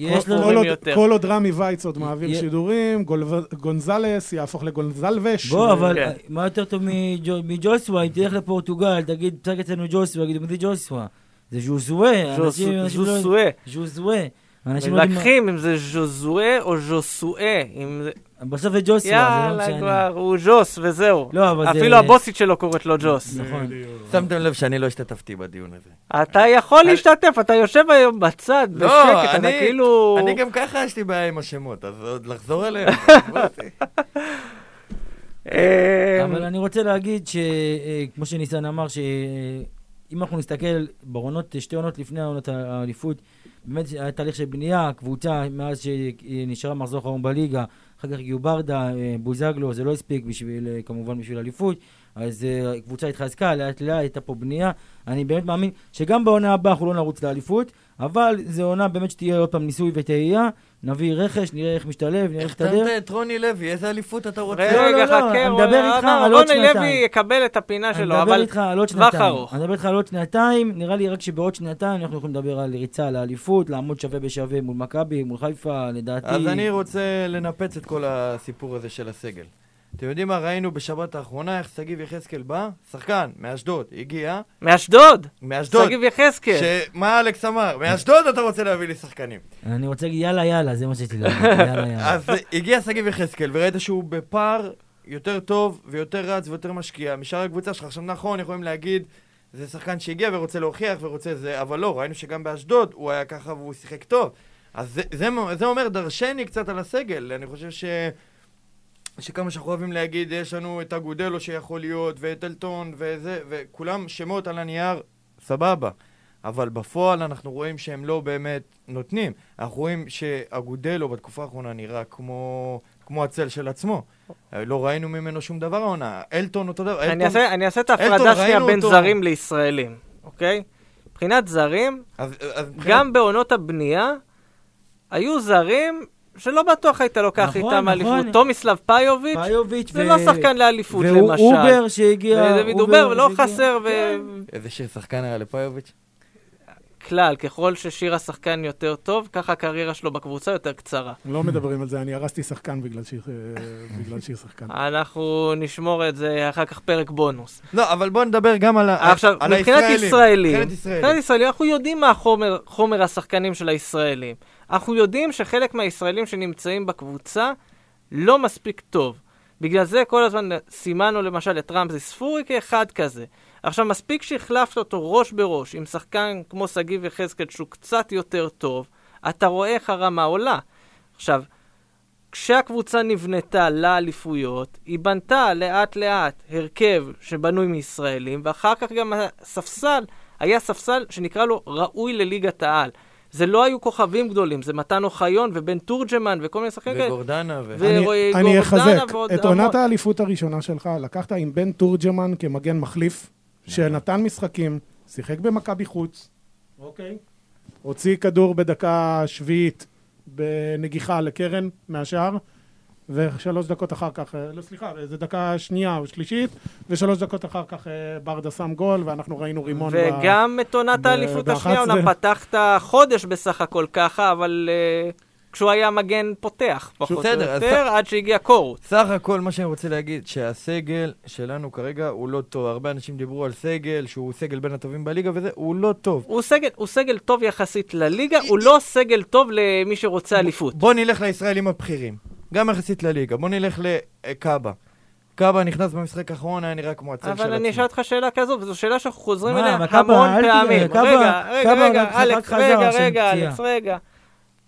D: עוד-
A: יותר.
D: כל עוד רמי וייץ עוד מעביר
B: יה-
D: שידורים, גול- גונזלס יהפוך לגונזלבש.
B: בוא,
D: ו-
B: אבל
A: כן.
B: מה יותר טוב מג'ו- מג'וסווה? אם תלך לפורטוגל, תגיד, תשחק אצלנו ג'וסווה, יגידו, מי זה ג'וסווה? זה ז'וזווה. אנשים- אנשים לא-. ז'וזווה. אנשים לא יודעים
A: אם זה ז'וזואה או ז'וסואה.
B: בסוף זה ג'וסווה, זה לא
A: יאללה
B: משנה.
A: כבר, הוא ג'וס וזהו.
B: לא, אבל זה...
A: אפילו הבוסית שלו קוראת לו ג'וס.
B: נכון.
C: שמתם לב שאני לא השתתפתי בדיון הזה.
A: אתה יכול להשתתף, אתה יושב היום בצד, בשקט,
C: לא,
A: אתה
C: אני-
A: כאילו...
C: אני גם ככה יש לי בעיה עם השמות, אז עוד לחזור אליהם.
A: אה,
B: אבל אני רוצה להגיד שכמו שניסן אמר, שאם אנחנו נסתכל בעונות, שתי עונות לפני העונות האליפות, באמת היה תהליך של בנייה, קבוצה מאז שנשארה מחזור אחרון בליגה, אחר כך הגיעו ברדה, אה, בוזגלו, זה לא הספיק בשביל, אה, כמובן בשביל אליפות, אז אה, קבוצה התחזקה, לאט לאט הייתה פה בנייה. אני באמת מאמין שגם בעונה הבאה אנחנו לא נרוץ לאליפות, אבל זו עונה באמת שתהיה עוד פעם ניסוי וטעייה, נביא רכש, נראה איך משתלב, נראה איך
C: החתמת
B: מסתדר.
C: את רוני לוי, איזה אליפות אתה רוצה?
B: לא,
A: רגע,
B: לא,
A: חכה,
B: אני
A: רוני-
B: מדבר איתך על עוד
A: רוני לוי
B: שנתיים.
A: יקבל את הפינה
B: אני
A: שלו,
B: מדבר
A: אבל
B: איתך על עוד
A: טווח
B: שנתיים.
A: ארוך.
B: אני מדבר איתך על עוד שנתיים, נראה לי רק שבעוד שנתיים אנחנו יכולים לדבר על ריצה לאליפות, לעמוד שווה בשווה מול מכבי, מול חיפה, לדעתי.
C: אז אני רוצה לנפץ את כל הסיפור הזה של הסגל. אתם יודעים מה ראינו בשבת האחרונה, איך שגיב יחזקאל בא? שחקן, מאשדוד, הגיע,
A: מאשדוד,
C: מאשדוד.
A: שגיב יחזקאל.
C: שמה אלכס אמר? מאשדוד אתה רוצה להביא לי שחקנים.
B: אני רוצה להגיד יאללה יאללה, זה מה שיש לי להגיד, יאללה יאללה.
C: אז הגיע שגיב יחזקאל, וראית שהוא בפער יותר טוב ויותר רץ ויותר משקיע משאר הקבוצה שלך. עכשיו נכון, יכולים להגיד, זה שחקן שהגיע ורוצה להוכיח ורוצה זה, אבל לא, ראינו שגם באשדוד הוא היה ככה והוא שיחק טוב. אז זה, זה, זה אומר דרשני קצת על הסגל. אני חושב ש... שכמה שאנחנו אוהבים להגיד, יש לנו את אגודלו שיכול להיות, ואת אלטון, וזה, וכולם שמות על הנייר, סבבה. אבל בפועל אנחנו רואים שהם לא באמת נותנים. אנחנו רואים שאגודלו בתקופה האחרונה נראה כמו, כמו הצל של עצמו. לא ראינו ממנו שום דבר העונה. אלטון אותו דבר.
A: אני
C: אלטון-
A: אעשה- אני אעשה את ההפרדה שנייה בין
C: אותו.
A: זרים לישראלים, אוקיי? מבחינת זרים,
C: אז, אז
A: גם בעונות הבנייה, היו זרים שלא בטוח היית לוקח
B: נכון,
A: איתם
B: נכון.
A: אליפות. תומיסלב פאיוביץ',
B: פאיוביץ'
A: זה לא שחקן לאליפות
B: והוא
A: למשל.
B: אובר שהגיע,
A: ודוד אובר, לא
B: שהגיע.
A: חסר,
B: כן.
C: איזה שיר שחקן היה לפאיוביץ'?
A: וכלל, ככל ששיר השחקן יותר טוב, ככה הקריירה שלו בקבוצה יותר קצרה.
D: לא מדברים על זה, אני הרסתי שחקן בגלל שיר- אה, בגלל שיר שחקן.
A: אנחנו נשמור את זה אחר כך פרק בונוס.
C: לא, אבל בוא נדבר גם על, ה-
A: עכשיו,
C: על
A: מבחינת
C: הישראלים.
A: ישראלים,
C: מבחינת ישראלים.
A: מבחינת ישראלים, אנחנו יודעים מה החומר, חומר השחקנים של הישראלים. אנחנו יודעים שחלק מהישראלים שנמצאים בקבוצה לא מספיק טוב. בגלל זה כל הזמן סימנו למשל את רמזי ספורי כאחד כזה. עכשיו, מספיק שהחלפת אותו ראש בראש עם שחקן כמו שגיב יחזקאל שהוא קצת יותר טוב, אתה רואה איך הרמה עולה. עכשיו, כשהקבוצה נבנתה לאליפויות, היא בנתה לאט לאט הרכב שבנוי מישראלים, ואחר כך גם הספסל היה ספסל שנקרא לו ראוי לליגת העל. זה לא היו כוכבים גדולים, זה מתן אוחיון ובן תורג'מן וכל מיני שחקנים כאלה.
C: וגורדנה ו...
A: ו-
D: אני- אני אחזק.
A: ועוד
D: את. עונת האליפות הראשונה שלך לקחת עם בן תורג'מן כמגן מחליף, שנתן משחקים, שיחק במכבי חוץ, אוקיי? הוציא כדור בדקה שביעית בנגיחה לקרן מהשער, ושלוש דקות אחר כך, אה, לא סליחה, זה דקה שנייה או שלישית, ושלוש דקות אחר כך אה, ברדה שם גול, ואנחנו ראינו רימון. ב-
A: וגם את עונת האליפות השנייה, אומנם פתחת חודש בסך הכל ככה, אבל uh, כשהוא היה מגן פותח, פחות או יותר, עד שהגיע קורות.
C: סך הכל מה שאני רוצה להגיד, שהסגל שלנו כרגע הוא לא טוב. הרבה אנשים דיברו על סגל, שהוא סגל בין הטובים בליגה וזה, הוא לא טוב.
A: הוא סגל, הוא סגל טוב יחסית לליגה, הוא לא סגל טוב למי שרוצה אליפות.
C: בוא נלך לישראלים הבכירים, גם יחסית לליגה. בוא נלך לקאבה. קאבה נכנס במשחק האחרון, היה נראה כמו הצל של עצמו.
A: אבל אני אשאל אותך שאלה כזו, וזו שאלה שאנחנו חוזרים אליה המון פעמים. רגע, רגע, רגע, אלכס, רגע, רגע. אלכס, רגע.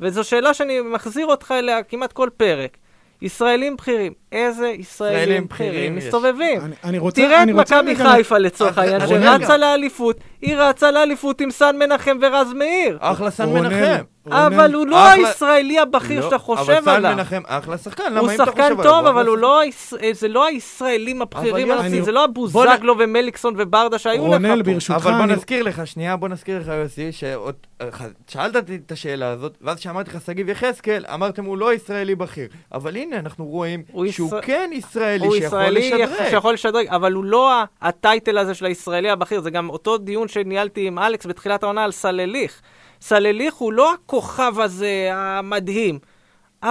A: וזו שאלה שאני מחזיר אותך אליה כמעט כל פרק. ישראלים בכירים, איזה ישראלים בכירים. מסתובבים?
D: אני- אני רוצה...
A: תראה את מכבי חיפה לצורך העניין, שרצה. לאליפות, היא רצה לאליפות עם סן מנחם ורז מאיר.
C: אחלה סן מנחם.
A: אבל הוא לא הישראלי הבכיר
C: לא,
A: שאתה חושב
C: אבל סן
A: עליו.
C: מנחם אחלה שחקן, למה
A: הוא
C: אם אתה
A: שחקן
C: חושב עליו,
A: טוב, אבל
C: אחלה
A: הוא לא היש- אה, זה לא הישראלים הבכירים
C: אבל
D: אני-
A: זה לא הבוזגלו ומליקסון וברדה שהיו לך
D: רונל,
A: פה.
D: ברשותך,
C: אבל בוא נזכיר לך, שנייה, בוא נזכיר לך, יוסי, שעוד... אה, שאלת אותי את השאלה הזאת, ואז כשאמרתי לך שגיב יחזקאל, אמרתם הוא לא ישראלי בכיר. אבל הנה, אנחנו רואים
A: הוא
C: שהוא
A: ישראל-
C: כן ישראלי
A: הוא
C: שיכול
A: ישראלי
C: לשדרג.
A: שיכול לשדרג, אבל הוא לא הטייטל הזה של הישראלי הבכיר, זה גם אותו דיון שניהלתי עם אלכס בתחילת העונה על סלליך. סלליך הוא לא הכוכב הזה המדהים.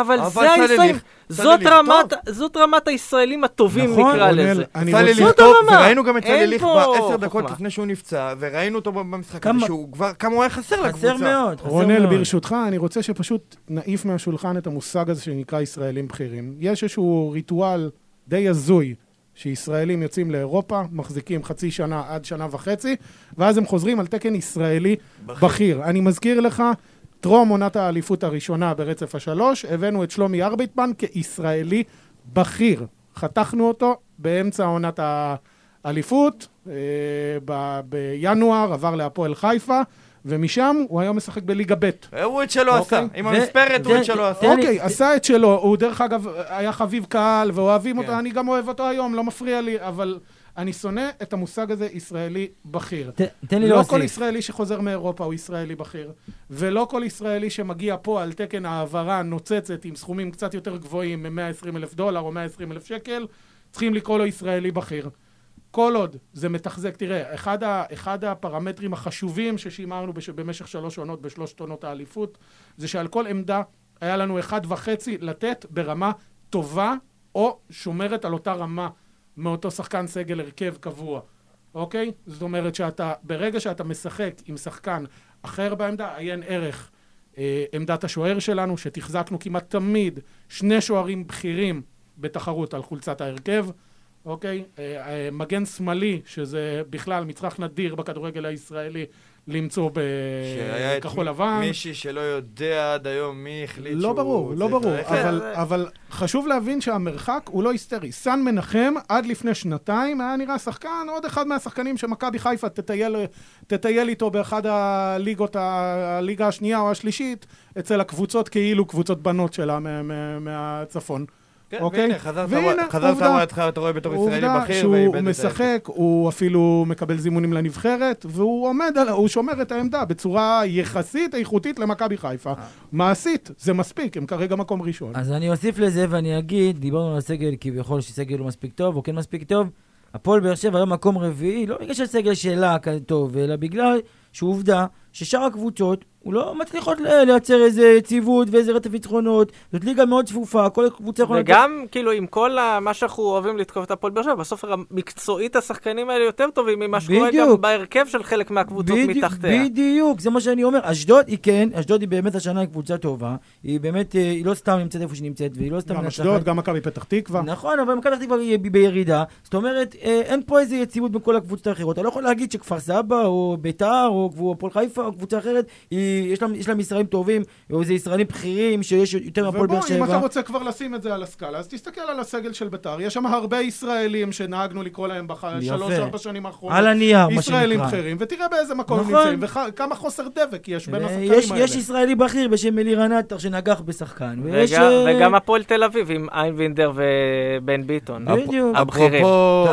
A: אבל
C: אבל
A: זה הישראלים, זאת רמת- זאת רמת הישראלים הטובים
B: נכון,
A: נקרא לזה.
D: אני רוצה...
A: זאת
C: טוב,
A: הרמה.
C: וראינו גם את סלי
A: אין
C: ליך
A: פה
C: בעשר דקות. לפני שהוא נפצע, וראינו אותו במשחק
B: כמה-
C: הזה, שהוא כבר, כמה הוא היה חסר לקבוצה.
B: חסר מאוד, חסר
D: רונל,
B: מאוד.
D: ברשותך, אני רוצה שפשוט נעיף מהשולחן את המושג הזה שנקרא ישראלים בכירים. יש איזשהו ריטואל די הזוי, שישראלים יוצאים לאירופה, מחזיקים חצי שנה עד שנה וחצי, ואז הם חוזרים על תקן ישראלי
C: בכיר.
D: בכיר. אני מזכיר לך, טרום עונת האליפות הראשונה ברצף השלוש, הבאנו את שלומי ארביטמן כישראלי בכיר. חתכנו אותו באמצע עונת האליפות, אה, ב- בינואר עבר להפועל חיפה, ומשם הוא היום משחק בליגה ב'.
C: הוא את שלו
D: אוקיי.
C: עשה, עם המספרת הוא את שלו עשה.
D: אוקיי, עשה את שלו, הוא דרך אגב היה חביב קהל ואוהבים
C: כן.
D: אותו, אני גם אוהב אותו היום, לא מפריע לי, אבל אני שונא את המושג הזה ישראלי בכיר.
B: ת- תן לי
D: לא
B: להוסיף.
D: כל ישראלי שחוזר מאירופה הוא ישראלי בכיר, ולא כל ישראלי שמגיע פה על תקן העברה נוצצת עם סכומים קצת יותר גבוהים מ-120 אלף דולר או 120 אלף שקל, צריכים לקרוא לו ישראלי בכיר. כל עוד זה מתחזק, תראה, אחד, ה, אחד הפרמטרים החשובים ששימרנו בש, במשך שלוש עונות בשלושת עונות האליפות, זה שעל כל עמדה היה לנו אחד וחצי לתת ברמה טובה, או שומרת על אותה רמה מאותו שחקן סגל הרכב קבוע, אוקיי? זאת אומרת שאתה, ברגע שאתה משחק עם שחקן אחר בעמדה, עיין ערך אה, עמדת השוער שלנו, שתחזקנו כמעט תמיד שני שוערים בכירים בתחרות על חולצת ההרכב. אוקיי? אה, אה, מגן שמאלי, שזה בכלל מצרך נדיר בכדורגל הישראלי, למצוא
C: שהיה את
D: בכחול לבן.
C: מישהי שלא יודע עד היום מי החליט
D: לא
C: שהוא...
D: ברור, לא ברור,
C: ללכת.
D: אבל,
A: זה-
D: אבל חשוב להבין שהמרחק הוא לא היסטרי. סן מנחם עד לפני שנתיים היה נראה שחקן, עוד אחד מהשחקנים שמכבי חיפה תטייל, תטייל איתו באחד הליגות, הליגה השנייה או השלישית, אצל הקבוצות כאילו קבוצות בנות שלה מה- מה- מהצפון.
C: כן,
D: אוקיי?
C: והנה, חזרת
D: והנה,
C: חזרת
D: עובדה.
C: אותך, אתה רואה בתור ישראלי
D: עובדה
C: בכיר,
D: שהוא
C: ואיבד את העסק.
D: משחק, הוא אפילו מקבל זימונים לנבחרת, והוא עומד על, הוא שומר את העמדה בצורה יחסית איכותית למכבי חיפה. מעשית, זה מספיק, הם כרגע מקום ראשון.
B: אז אני אוסיף לזה ואני אגיד, דיברנו על הסגל כביכול שסגל לא מספיק טוב, או כן מספיק טוב. הפועל באר שבע היום מקום רביעי, לא בגלל שהסגל שלה טוב, אלא בגלל שעובדה ששאר הקבוצות, הוא לא מצליחות לייצר איזה יציבות ואיזה רצף ניצחונות. זאת ליגה מאוד צפופה, כל קבוצה יכולה...
A: וגם, כאילו, עם כל ה- מה שאנחנו אוהבים לתקוף את הפועל באר שבע, בסוף מקצועית השחקנים האלה יותר טובים ממה שקורה גם. בהרכב של חלק מהקבוצות
B: בדיוק-
A: מתחתיה.
B: בדיוק, זה מה שאני אומר. אשדוד היא כן, אשדוד היא באמת השנה היא קבוצה טובה. היא באמת, אה, היא לא סתם נמצאת איפה שהיא נמצאת, והיא לא סתם
D: גם. אשדוד, גם מכבי פתח תקווה.
B: נכון, אבל מכבי פתח תקווה היא בירידה. זאת אומרת, אה, אין פה איזה יציבות בכל הקבוצות האחרות. אתה לא יכול להגיד שכפר סבא, או ביתר, או הפועל חיפה, או קבוצה אחרת, היא- יש להם- יש להם ישראלים טובים, או איזה ישראלים בכירים, שיש יותר מהפועל באר
D: ובוא, אם אתה
B: שבע.
D: רוצה כבר לשים את זה על הסקאלה, אז תסתכל על הסגל של ביתר. יש שם הרבה ישראלים שנהגנו לקרוא להם בשלוש-ארבע שנים האחרונות.
B: על הנייר, מה
D: ישראלים
B: שנקרא.
D: בכירים, ותראה באיזה מקום הם
B: נכון.
D: נמצאים, וכמה חוסר דבק יש בין השחקנים
B: יש,
D: האלה.
B: יש ישראלי בכיר בשם אלירן עטר שנגח בשחקן. ויש,
A: וגם-
B: אה,
A: וגם הפועל תל אביב עם איינבינדר ובן ביטון.
B: בדיוק.
A: הבכירים.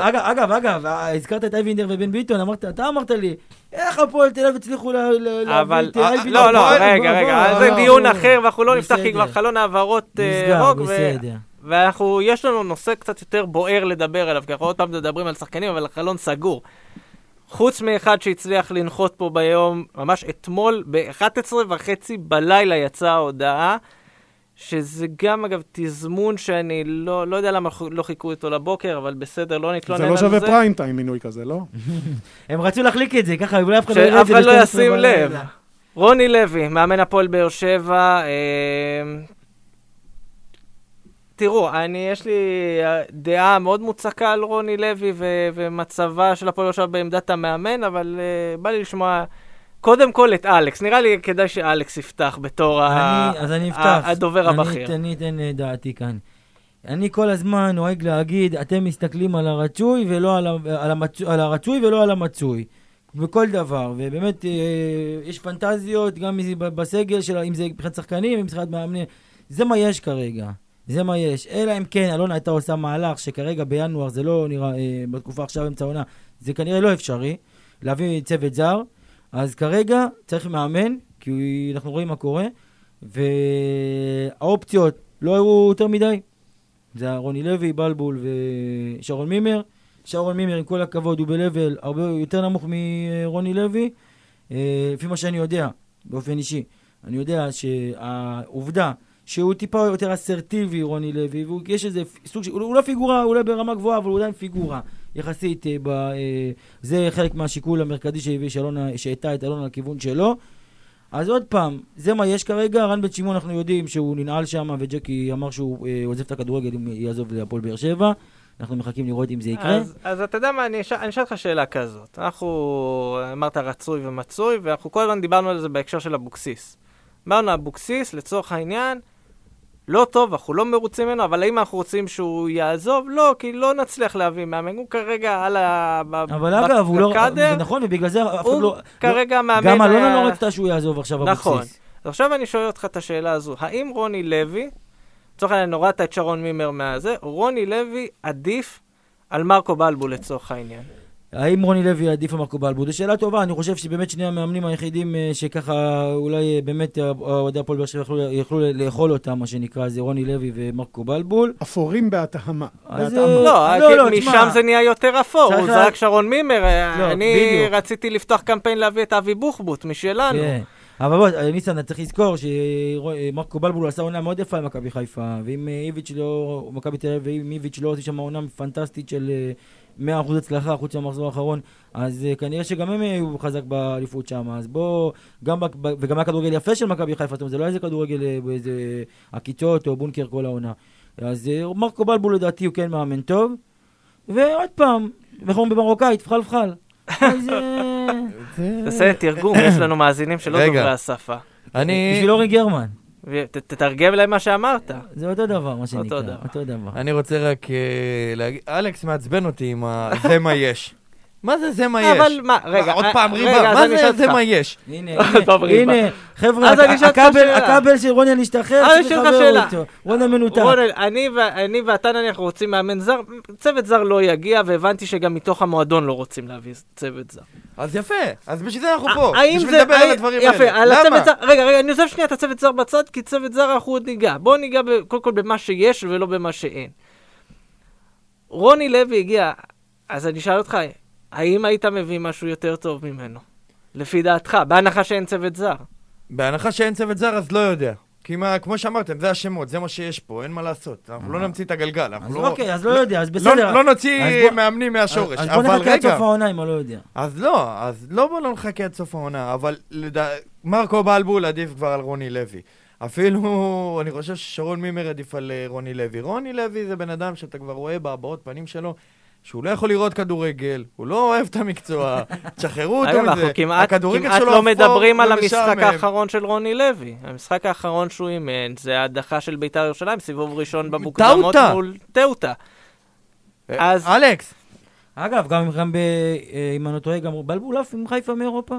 B: אגב, אגב, אגב, אה, הזכרת את אייבינדר ובן ביטון, אמרת, אתה אמרת לי, איך הפועל תל אביב הצליחו להביא את
C: אה,
B: אייבינדר?
A: לא, לא, רגע, רגע, זה
B: בוא,
A: דיון. אחר, ואנחנו לא נפתח כי. כבר חלון העברות אה, רוק. ואנחנו, יש לנו נושא קצת יותר בוער לדבר עליו, כי אנחנו עוד פעם מדברים על שחקנים, אבל החלון סגור. חוץ מאחד שהצליח לנחות פה ביום, ממש אתמול, ב-11 וחצי בלילה יצאה ההודעה, שזה גם, אגב, תזמון שאני לא, לא יודע למה לא חיכו איתו לבוקר, אבל בסדר, לא נתלונן
D: זה
A: על
D: לא
A: זה.
D: שווה פריים טיים מינוי כזה, לא?
B: הם רצו להחליק את זה, ככה, אולי אף אחד לא יראה את
A: שאף
B: זה
A: אחד לא
B: ב- 12
A: ישים. לב. רוני לוי, מאמן הפועל באר שבע. אה, תראו, אני, יש לי אה, דעה מאוד מוצקה על רוני לוי ו- ומצבה של הפועל באר שבע בעמדת המאמן, אבל אה, בא לי לשמוע קודם כל את אלכס. נראה לי כדאי שאלכס יפתח בתור ה-
B: אני- אז אני
A: ה-
B: אפתח.
A: הדובר
B: אני-
A: הבכיר.
B: אני אתן אה, דעתי כאן. אני כל הזמן נוהג להגיד, אתם מסתכלים על הרצוי ולא על, על, המצוי, על הרצוי ולא על המצוי. בכל דבר, ובאמת אה, יש פנטזיות גם בסגל, של, אם זה מבחינת שחקנים, אם מבחינת מאמנים. זה מה יש כרגע. זה מה יש. אלא אם כן, אלונה הייתה עושה מהלך שכרגע בינואר זה לא נראה, אה, בתקופה עכשיו אמצע העונה, זה כנראה לא אפשרי, להביא צוות זר. אז כרגע צריך מאמן, כי אנחנו רואים מה קורה, והאופציות לא היו יותר מדי. זה רוני לוי, בלבול ושרון מימר. שרון מימר, עם כל הכבוד, הוא ב-level הרבה יותר נמוך מרוני לוי. אה, לפי מה שאני יודע, באופן אישי, אני יודע שהעובדה שהוא טיפה יותר אסרטיבי, רוני לוי, ויש איזה סוג של, הוא לא פיגורה, אולי ברמה גבוהה, אבל הוא עדיין פיגורה, יחסית. אה, ב, אה, זה חלק מהשיקול המרכזי שהביא שאלונה, שהטה את אלונה לכיוון שלו. אז עוד פעם, זה מה יש כרגע, רן בן שמעון אנחנו יודעים שהוא ננעל שם, וג'קי אמר שהוא אה, עוזב את הכדורגל אם יעזוב להפועל באר שבע. אנחנו מחכים לראות אם זה יקרה.
A: אז, אז אתה יודע מה, אני אשאל אותך שאלה כזאת. אנחנו, אמרת רצוי ומצוי, ואנחנו כל הזמן דיברנו על זה בהקשר של אבוקסיס. אמרנו, אבוקסיס, לצורך העניין, לא טוב, אנחנו לא מרוצים ממנו, אבל האם אנחנו רוצים שהוא יעזוב? לא, כי לא נצליח להביא מאמן. הוא כרגע על ה...
B: אבל אגב, הוא לא... זה נכון, ובגלל זה אף אחד לא...
A: הוא כרגע מאמן...
B: גם אלונה לא רצתה שהוא יעזוב עכשיו אבוקסיס.
A: נכון. אז עכשיו אני שואל אותך את השאלה הזו. האם רוני לוי, לצורך העניין הורדת את שרון מימר מהזה, רוני לוי עדיף על מרקו בלבול לצורך העניין?
B: האם רוני לוי עדיף על מרקו בלבול? זו שאלה טובה, אני חושב שבאמת שני המאמנים היחידים אה, שככה אולי אה, באמת אה, אוהדי הפועל באר שבע יכלו לאכול אותם, מה שנקרא, זה רוני לוי ומרקו בלבול.
D: אפורים בהתאמה.
A: לא, לא, לא, משם זה נהיה יותר אפור, הוא זרק שרון מימר, לא, אני רציתי לפתוח קמפיין להביא את אבי בוחבוט משלנו. כן.
B: אבל בוא, ניסן, אתה צריך לזכור שמרקו בלבול עשה עונה מאוד יפה עם מכבי חיפה, ואם איביץ' לא, מכבי תל אביב, ואם איביץ' לא עושה שם עונה פנטסטית של 100% הצלחה חוץ מהמחזור האחרון, אז uh, כנראה שגם הם יהיו חזק באליפות שם. אז בוא, גם, וגם היה כדורגל יפה של מכבי חיפה, זאת אומרת, זה לא איזה כדורגל אה, באיזה עקיצות או בונקר כל העונה. אז uh, מרקו בלבול לדעתי הוא כן מאמן טוב. ועוד פעם, איך אומרים במרוקאית, פחל פחל.
A: תעשה תרגום, יש לנו מאזינים שלא דוברי השפה.
B: אני... בשביל אורי גרמן.
A: תתרגם להם מה שאמרת.
B: זה אותו דבר, מה שנקרא. אותו דבר.
C: אני רוצה רק אה, להגיד, אלכס מעצבן אותי עם זה מה יש. מה זה זה מה יש? אבל מה, רגע, עוד פעם ריבה, מה זה זה מה יש?
B: הנה, הנה, חבר'ה, הכבל של רוני להשתחרר, צריך לחבר אותו. רוני מנותק.
A: אני ואתה נניח רוצים מאמן זר, צוות זר לא יגיע, והבנתי שגם מתוך המועדון לא רוצים להביא צוות זר.
C: אז יפה, אז בשביל זה אנחנו פה, בשביל לדבר על הדברים
A: האלה. יפה, על הצוות זר, רגע, רגע, אני עוזב שנייה את הצוות זר בצד, כי צוות זר אנחנו עוד ניגע. בואו ניגע קודם כל במה שיש ולא במה שאין. רוני לוי הגיע, אז אני אשאל אותך, האם היית מביא משהו יותר טוב ממנו? לפי דעתך, בהנחה שאין צוות זר.
C: בהנחה שאין צוות זר, אז לא יודע. כי מה, כמו שאמרתם, זה השמות, זה מה שיש פה, אין מה לעשות. אנחנו לא אה. נמציא את הגלגל, אנחנו
B: לא... אז אוקיי, אז לא יודע, אז בסדר.
C: לא, לא נוציא מאמנים מהשורש, אבל רגע... אז
B: בוא נחכה עד סוף העונה אם אני לא יודע.
C: אז לא, אז לא בוא לא נחכה עד סוף העונה, אבל מרקו בלבול עדיף כבר על רוני לוי. אפילו, אני חושב ששרון מימר עדיף על אה, רוני לוי. רוני לוי זה בן אדם שאתה כבר רואה בהבעות פנים שלו, שהוא לא יכול לראות כדורגל, הוא לא אוהב את המקצוע, תשחררו אותו מזה.
A: אנחנו כמעט, כמעט לא מדברים על המשחק האחרון של רוני לוי. המשחק האחרון שהוא אימן זה ההדחה של בית"ר ירושלים, סיבוב ראשון במוקדמות מול טאוטה.
C: אה, אז... אלכס.
B: אגב, גם, גם ב... אה, אם אני לא טועה, גם בלבול עף עם חיפה מאירופה?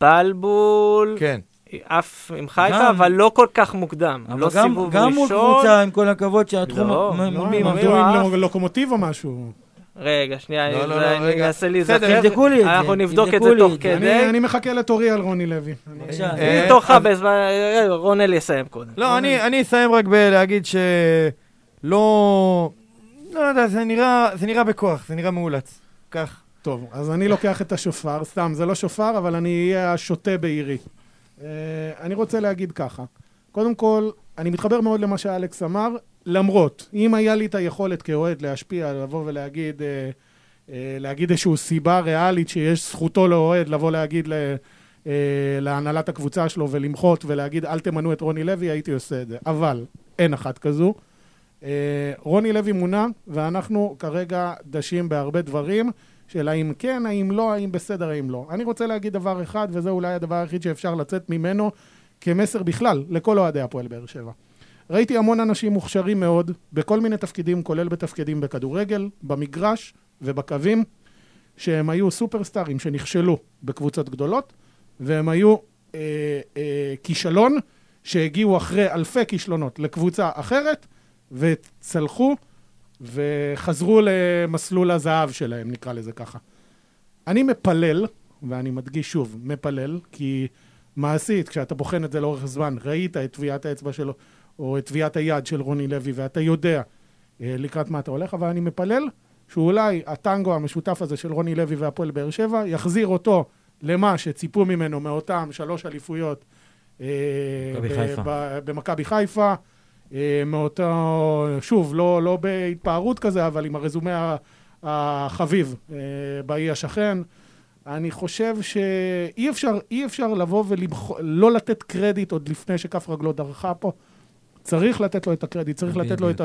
A: בלבול...
C: כן.
A: עף עם חיפה, גם, אבל לא כל כך מוקדם. אבל לא גם, סיבוב
B: גם ראשון. גם מול קבוצה, עם כל הכבוד, שהתחום...
D: לא, מול לא, מי? לא, לוקומוטיב או משהו.
A: רגע, שנייה, לא, לא, לא, אני אנסה להיזכר. תבדקו לי את זה. אנחנו נבדוק את זה תוך כדי.
D: אני מחכה לתורי על רוני לוי.
A: בבקשה. אה, תורך בזמן, אה, רונל יסיים קודם.
C: לא, אני אסיים רק בלהגיד שלא... לא יודע, זה נראה בכוח, זה נראה מאולץ. כך.
D: טוב, אז אני לוקח את השופר, סתם, זה לא שופר, אבל אני אהיה השוטה בעירי. אה, אני רוצה להגיד ככה. קודם כל, אני מתחבר מאוד למה שאלכס אמר. למרות, אם היה לי את היכולת כאוהד להשפיע, לבוא ולהגיד, אה, אה, להגיד איזושהי סיבה ריאלית שיש זכותו לאוהד לבוא להגיד ל, אה, להנהלת הקבוצה שלו ולמחות ולהגיד אל תמנו את רוני לוי, הייתי עושה את זה. אבל אין אחת כזו. אה, רוני לוי מונה, ואנחנו כרגע דשים בהרבה דברים של האם כן, האם לא, האם בסדר, האם לא. אני רוצה להגיד דבר אחד, וזה אולי הדבר היחיד שאפשר לצאת ממנו כמסר בכלל לכל אוהדי הפועל באר שבע. ראיתי המון אנשים מוכשרים מאוד, בכל מיני תפקידים, כולל בתפקידים בכדורגל, במגרש ובקווים, שהם היו סופרסטארים שנכשלו בקבוצות גדולות, והם היו אה, אה, כישלון שהגיעו אחרי אלפי כישלונות לקבוצה אחרת, וצלחו וחזרו למסלול הזהב שלהם, נקרא לזה ככה. אני מפלל, ואני מדגיש שוב, מפלל, כי מעשית, כשאתה בוחן את זה לאורך זמן, ראית את טביעת האצבע שלו או את טביעת היד של רוני לוי, ואתה יודע אה, לקראת מה אתה הולך, אבל אני מפלל שאולי הטנגו המשותף הזה של רוני לוי והפועל באר שבע יחזיר אותו למה שציפו ממנו מאותם שלוש אליפויות אה, במכבי חיפה. אה, מאותו, שוב, לא, לא בהתפארות כזה, אבל עם הרזומה החביב באי השכן. אני חושב שאי אפשר, אי אפשר לבוא ולא לתת קרדיט עוד לפני שכף רגלו דרכה פה. צריך לתת לו את הקרדיט, צריך לתת לו את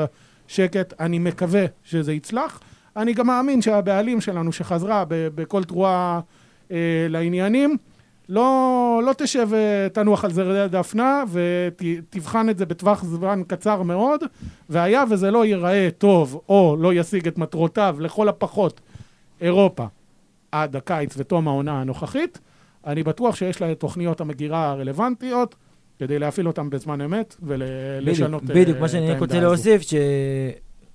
D: השקט. אני מקווה שזה יצלח. אני גם מאמין שהבעלים שלנו, שחזרה בכל תרועה אה, לעניינים, לא, לא תשב ותנוח על זרי דפנה ותבחן את זה בטווח זמן קצר מאוד, והיה וזה לא ייראה טוב או לא ישיג את מטרותיו, לכל הפחות אירופה, עד הקיץ ותום העונה הנוכחית, אני בטוח שיש לה את תוכניות המגירה הרלוונטיות כדי להפעיל אותם בזמן אמת ולשנות
B: בדיוק, בדיוק, מה שאני
D: את
B: רק רוצה
D: העמדה.
B: להוסיף, ש...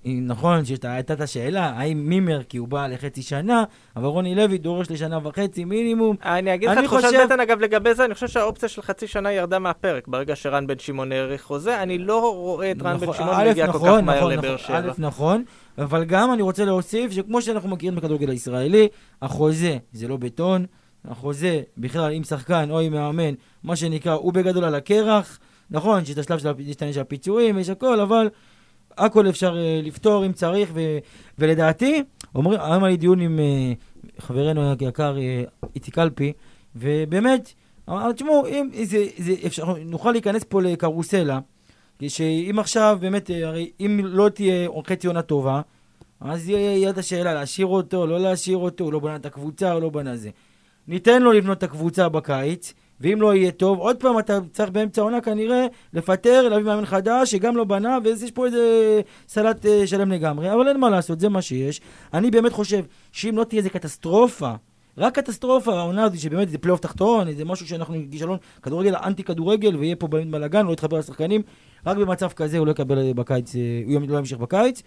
B: נכון שהייתה את השאלה, האם מימר כי הוא בא לחצי שנה, אבל רוני לוי דורש לשנה וחצי מינימום.
A: אני אגיד לך תחושת
B: חושב-
A: בטן, אגב, לגבי זה, אני חושב שהאופציה של חצי שנה ירדה מהפרק. ברגע שרן בן שמעון האריך חוזה, אני לא רואה את רן בן
B: נכון,
A: שמעון
B: א',
A: מגיע כל כך
B: נכון,
A: מהר
B: נכון,
A: לבאר
B: נכון,
A: שבע.
B: א', נכון, אבל גם אני רוצה להוסיף שכמו שאנחנו מכירים בכדורגל הישראלי, החוזה זה לא בטון, החוזה בכלל עם שחקן או עם מאמן, מה שנקרא, הוא בגדול על הקרח. נכון שיש את השלב של הפיצויים, יש הכל, אבל הכל אפשר אה, לפתור אם צריך, ו, ולדעתי, אומרים, היום היה לי דיון עם אה, חברנו היקר אה, איציק קלפי, ובאמת, אמר, תשמעו, אם זה, זה אפשר, נוכל להיכנס פה לקרוסלה, שאם עכשיו באמת, הרי אם לא תהיה חצי עונה טובה, אז יהיה את השאלה להשאיר אותו, לא להשאיר אותו, הוא לא בנה את הקבוצה, הוא לא בנה זה. ניתן לו לבנות את הקבוצה בקיץ, ואם לא יהיה טוב, עוד פעם אתה צריך באמצע העונה כנראה לפטר, להביא מאמן חדש שגם לא בנה, ויש פה איזה סלט אה, שלם לגמרי, אבל אין מה לעשות, זה מה שיש. אני באמת חושב שאם לא תהיה איזה קטסטרופה, רק קטסטרופה, העונה הזאת שבאמת זה פלייאוף תחתון, זה משהו שאנחנו כישלון כדורגל אנטי כדורגל, ויהיה פה באמת בלאגן, לא יתחבר לשחקנים, רק במצב כזה הוא לא יקבל אה, בקיץ, אה, הוא לא ימשיך בקיץ.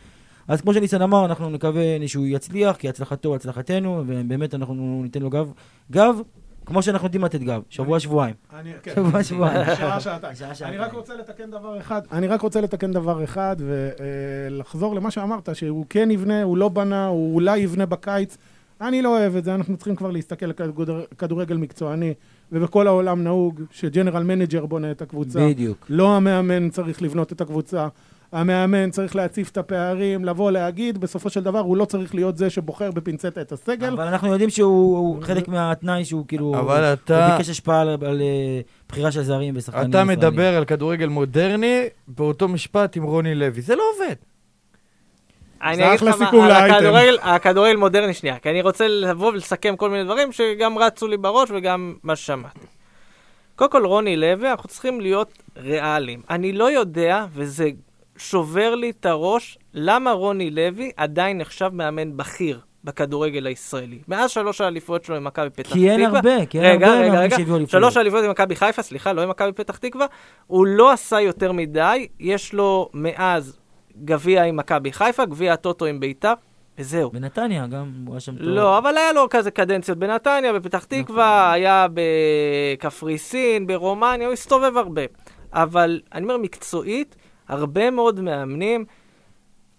B: אז כמו שניסן אמר, אנחנו נקווה שהוא יצליח, כי הצלחתו הצלחתנו, ובאמת אנחנו ניתן לו גב, גב, כמו שאנחנו יודעים לתת גב, שבוע שבועיים.
D: אני- כן.
B: שבוע שבועיים.
D: שעה, שעתיים.
B: שעה,
D: אני. רק רוצה לתקן דבר אחד, אני רק רוצה לתקן דבר אחד ולחזור למה שאמרת, שהוא כן יבנה, הוא לא בנה, הוא אולי יבנה בקיץ. אני לא אוהב את זה, אנחנו צריכים כבר להסתכל על כדור- כדורגל מקצועני, ובכל העולם נהוג ש general manager בונה את הקבוצה.
B: בדיוק.
D: לא המאמן צריך לבנות את הקבוצה. המאמן צריך להציף את הפערים, לבוא להגיד, בסופו של דבר הוא לא צריך להיות זה שבוחר בפינצטה את הסגל.
B: אבל אנחנו יודעים שהוא הוא חלק מהתנאי שהוא כאילו...
C: אבל
B: הוא
C: אתה-
B: ביקש השפעה על, על אה, בחירה של זרים ושחקנים
C: אתה
B: ישראלים.
C: מדבר על כדורגל מודרני באותו משפט עם רוני לוי. זה לא עובד.
A: אני אגיד לך מה. הכדורגל, הכדורגל מודרני שנייה, כי אני רוצה לבוא ולסכם כל מיני דברים שגם רצו לי בראש וגם מה ששמעתי. קודם כל, רוני לוי, אנחנו צריכים להיות ריאליים. אני לא יודע, וזה שובר לי את הראש, למה רוני לוי עדיין נחשב מאמן בכיר בכדורגל הישראלי. מאז שלוש האליפויות שלו עם מכבי פתח תקווה.
B: כי אין הרבה, כי אין
A: רגע,
B: הרבה מאמנים. שהביאו אליפויות.
A: שלוש האליפויות עם מכבי חיפה, סליחה, לא עם מכבי פתח תקווה. הוא לא עשה יותר מדי, יש לו מאז גביע עם מכבי חיפה, גביע הטוטו עם ביתר, וזהו.
B: בנתניה גם, הוא היה שם טוב.
A: לא, אבל היה לו כזה קדנציות בנתניה, בפתח תקווה, היה בקפריסין, ברומניה, הוא הסתובב הרבה. אבל אני אומר, מקצועית, הרבה מאוד מאמנים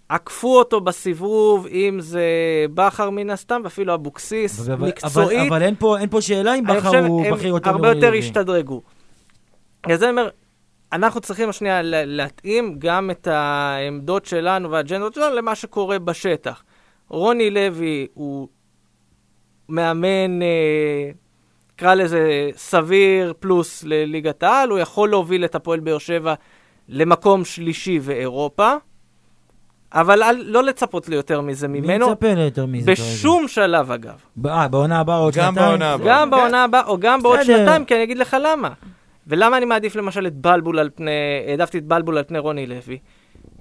A: עקפו אותו בסיבוב, אם זה בכר מן הסתם, ואפילו אבוקסיס,
B: אבל-
A: מקצועית.
B: אבל, אבל אין, פה, אין פה שאלה אם בכר הוא בכיר יותר
A: הרבה יותר. השתדרגו. אז אני אומר, אנחנו צריכים שנייה לה- להתאים גם את העמדות שלנו והאג'נדות שלנו למה שקורה בשטח. רוני לוי הוא מאמן, אה, נקרא לזה סביר פלוס לליגת העל, הוא יכול להוביל את הפועל באר שבע למקום שלישי ואירופה, אבל אל, לא לצפות ליותר מזה
B: מי
A: ממנו,
B: מצפה ליותר מזה
A: בשום שלב אגב.
B: אה, בעונה הבאה עוד
C: גם
B: שנתיים?
C: בעונה הבאה.
A: גם בעונה הבאה, או גם בעוד. שנתיים, כי אני אגיד לך למה. ולמה אני מעדיף למשל את בלבול על פני, העדפתי את בלבול על פני רוני לוי?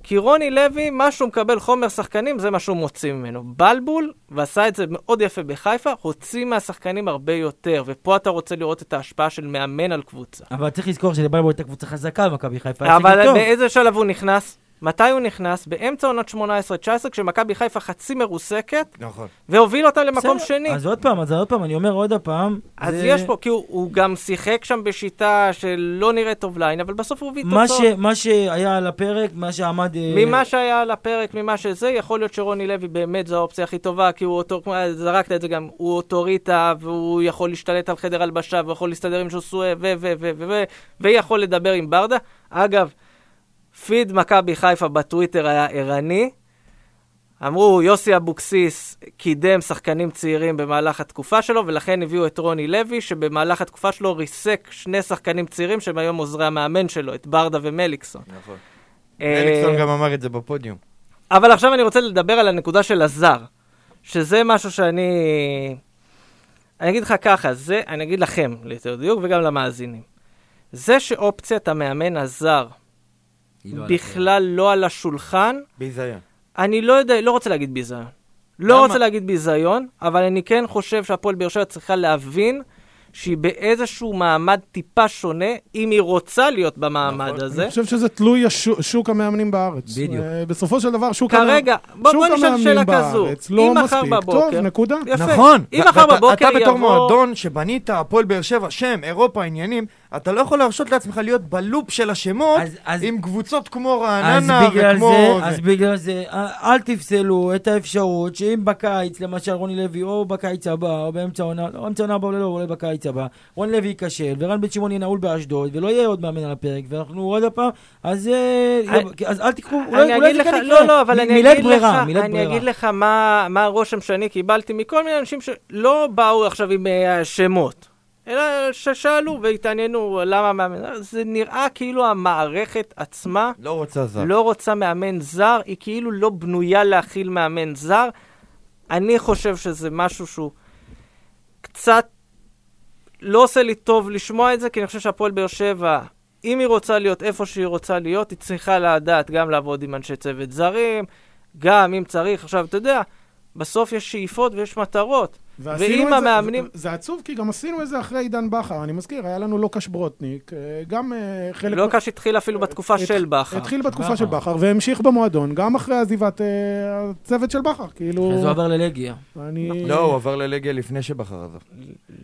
A: כי רוני לוי, מה שהוא מקבל חומר שחקנים, זה מה שהוא מוציא ממנו. בלבול, ועשה את זה מאוד יפה בחיפה, הוציא מהשחקנים הרבה יותר, ופה אתה רוצה לראות את ההשפעה של מאמן על קבוצה.
B: אבל צריך לזכור שלבלבול הייתה קבוצה חזקה במכבי חיפה.
A: אבל. באיזה שלב הוא נכנס? מתי הוא נכנס? באמצע עונת 18-19, כשמכבי חיפה חצי מרוסקת,
C: נכון.
A: והוביל אותה למקום
B: בסדר,
A: שני.
B: אז עוד פעם, אז עוד פעם, אני אומר עוד פעם.
A: אז
B: זה-
A: יש פה, כי הוא, הוא גם שיחק שם בשיטה שלא נראית טוב ליין, אבל בסוף הוא הביא
B: מה, ש,
A: תוצאות.
B: מה שהיה על הפרק, מה שעמד... אה,
A: ממה שהיה על הפרק, ממה שזה, יכול להיות שרוני לוי באמת זו האופציה הכי טובה, כי הוא אותו, כמו- זרקת את זה גם, הוא אוטוריטה, והוא יכול להשתלט על חדר הלבשה, ויכול להסתדר עם ז'וסואה, ו... ו... ו... ו... ו... ויכול לדבר עם ברדה. אגב, פיד מכבי חיפה בטוויטר היה ערני. אמרו, יוסי אבוקסיס קידם שחקנים צעירים במהלך התקופה שלו, ולכן הביאו את רוני לוי, שבמהלך התקופה שלו ריסק שני שחקנים צעירים, שהם היום עוזרי המאמן שלו, את ברדה ומליקסון.
C: נכון.
A: אה,
C: אליקסון גם אמר את זה בפודיום.
A: אבל עכשיו אני רוצה לדבר על הנקודה של הזר, שזה משהו שאני... אני אגיד לך ככה, זה, אני אגיד לכם, ליתר דיוק, וגם למאזינים. זה שאופציית המאמן הזר
B: לא על
A: בכלל לא על השולחן,
C: ביזיון.
A: אני לא יודע, לא רוצה להגיד ביזיון. לא
C: למה?
A: רוצה להגיד ביזיון, אבל אני כן חושב שהפועל באר שבע צריכה להבין שהיא באיזשהו מעמד טיפה שונה, אם היא רוצה להיות במעמד
C: נכון.
A: הזה.
D: אני חושב שזה תלוי שוק המאמנים בארץ.
B: בדיוק.
D: אה, בסופו של דבר, שוק,
A: כרגע, בוא-
D: שוק
A: בוא נשאל
D: המאמנים
A: שאלה כזו.
D: בארץ לא
A: אם מחר
D: מספיק
A: בבוקר-
D: טוב, נקודה.
A: יפה.
C: נכון.
A: אם מחר בבוקר
C: אתה בתור
A: יבוא-
C: מועדון שבנית הפועל באר שבע, שם, אירופה, עניינים, אתה לא יכול להרשות לעצמך להיות בלופ של השמות
B: אז- אז-
C: עם קבוצות כמו
B: אז
C: רעננה
B: בגלל
C: וכמו...
B: זה, אז בגלל זה, אה, אל תפסלו את האפשרות שאם בקיץ, למשל רוני לוי, או בקיץ הבא, או באמצע העונה, לא באמצע העונה הבאה, אולי לא, אולי בקיץ הבא, רוני לוי ייכשל, ורן בן שמעון יהיה נעול באשדוד, ולא יהיה עוד מאמן על הפרק, ואנחנו עוד פעם, אז אה,
A: אני-
B: אז אל תיקחו,
A: אני
B: אולי אולי
A: אגיד
B: זה
A: לך,
B: כן
A: לא,
B: יקרה.
A: לא, אבל
B: מ-
A: אני
B: מילת
A: אגיד
B: ברירה,
A: לך,
B: מילת
A: אני
B: ברירה.
A: אגיד לך מה מה הרושם שאני קיבלתי מכל מיני אנשים שלא באו עכשיו עם אה, שמות, אלא ששאלו והתעניינו למה מאמן, זה נראה כאילו המערכת עצמה
C: לא רוצה זר.
A: לא רוצה מאמן זר, היא כאילו לא בנויה להכיל מאמן זר. אני חושב שזה משהו שהוא קצת לא עושה לי טוב לשמוע את זה, כי אני חושב שהפועל באר שבע, אם היא רוצה להיות איפה שהיא רוצה להיות, היא צריכה לדעת גם לעבוד עם אנשי צוות זרים, גם אם צריך, עכשיו, אתה יודע, בסוף יש שאיפות ויש מטרות.
D: ועשינו
A: ואם
D: את זה-
A: המאמנים...
D: זה עצוב, כי גם עשינו את זה אחרי עידן בכר. אני מזכיר, היה לנו לוקש ברוטניק, אה, גם אה, חלק...
A: לא קש התחיל אפילו בתקופה
D: הת-
A: של בכר.
D: התחיל בתקופה. של בכר, והמשיך במועדון, גם אחרי עזיבת אה, הצוות של בכר. כאילו...
B: אז הוא עבר ללגיה.
D: אני...
C: לא, הוא עבר ללגיה לפני שבחר עזב.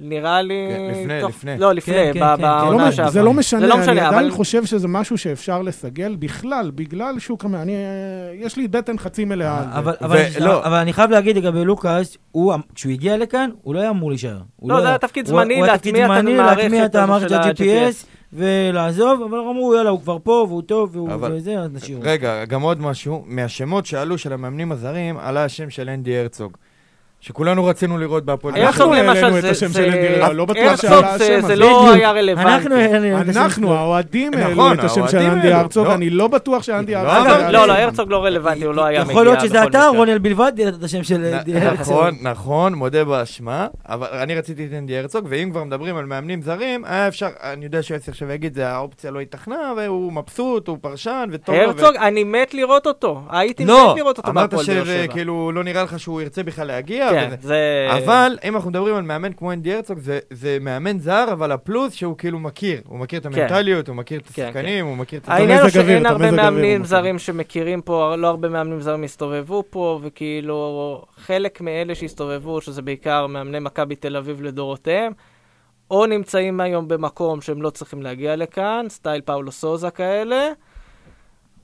A: נראה לי...
C: כן, לפני,
A: תוך-
C: לפני.
A: לא, לפני,
B: כן, כן, כן,
D: זה
A: בעונה
D: לא,
A: שעברה.
D: זה לא משנה,
A: זה לא משנה,
D: אני עדיין
A: אבל...
D: חושב שזה משהו שאפשר לסגל בכלל, בגלל שוק המ... אני, אה, יש לי בטן חצי מלאה על זה.
B: אבל, אבל. אבל אני חייב להגיד לגבי לוקאס, הוא, כשהוא הגיע לכאן, הוא לא היה אמור להישאר. הוא
A: לא, זה
B: היה-
A: תפקיד זמני, להטמיע את המערכת
B: להטמיע את
A: הזו
B: המערכת
A: של ה-GPS.
B: ולעזוב, אבל אמרו, יאללה, הוא כבר פה, והוא טוב, והוא
C: אבל-
B: וזה, אז נשאיר אותו.
C: רגע, גם עוד משהו, מהשמות שעלו של המאמנים הזרים, עלה השם של אנדי הרצוג. שכולנו רצינו לראות בהפועל.
D: אנחנו
A: למשל,
D: העלינו את
A: זה-
D: השם
A: זה-
D: של אנדי רביע, לא בטוח
A: הרצוג
D: שעלה
A: זה-
D: השם
A: זה
D: הזה.
A: לא
B: בדיוק.
A: היה רלוונטי.
B: אנחנו
D: אנחנו,
B: שלו.
D: האוהדים העלו
C: נכון,
D: את השם של אנדי
C: העלו.
D: הרצוג,
C: לא.
D: אני לא בטוח שאנדי
C: לא
D: הרצוג...
A: לא, לא. הרצוג לא רלוונטי, הוא לא היה מגיע
B: יכול להיות שזה אתה. רונל בלבד, את השם של אנדי הרצוג.
C: נכון, נכון, מודה באשמה, אבל אני רציתי את אנדי הרצוג, ואם כבר מדברים על מאמנים זרים, היה אפשר, אני יודע שיוסי עכשיו יגיד, זה האופציה לא התכנה, והוא מבסוט, הוא פרשן, וטוב
A: הרצוג, אני מת לראות אותו. הייתי
C: לא,
A: מת לראות אותו בהפועל באר
C: שזה
A: שבע.
C: לא נראה לך שהוא ירצה בכלל להגיע,
A: כן,
C: וזה-
A: זה...
C: אבל אם אנחנו מדברים על מאמן כמו אנדי הרצוג, זה, זה מאמן זר, אבל הפלוס שהוא כאילו מכיר. הוא מכיר את המנטליות, הוא מכיר את
A: כן,
C: השחקנים, הוא מכיר את...
A: העניין הוא שאין הרבה מאמנים זרים שמכירים פה, לא הרבה מאמנים זרים הסתובבו פה, וכאילו חלק מאלה שהסתובבו, שזה בעיקר מאמני מכבי תל אביב לדורותיהם, או נמצאים היום במקום שהם לא צריכים להגיע לכאן, סטייל פאולו סוזה כאלה,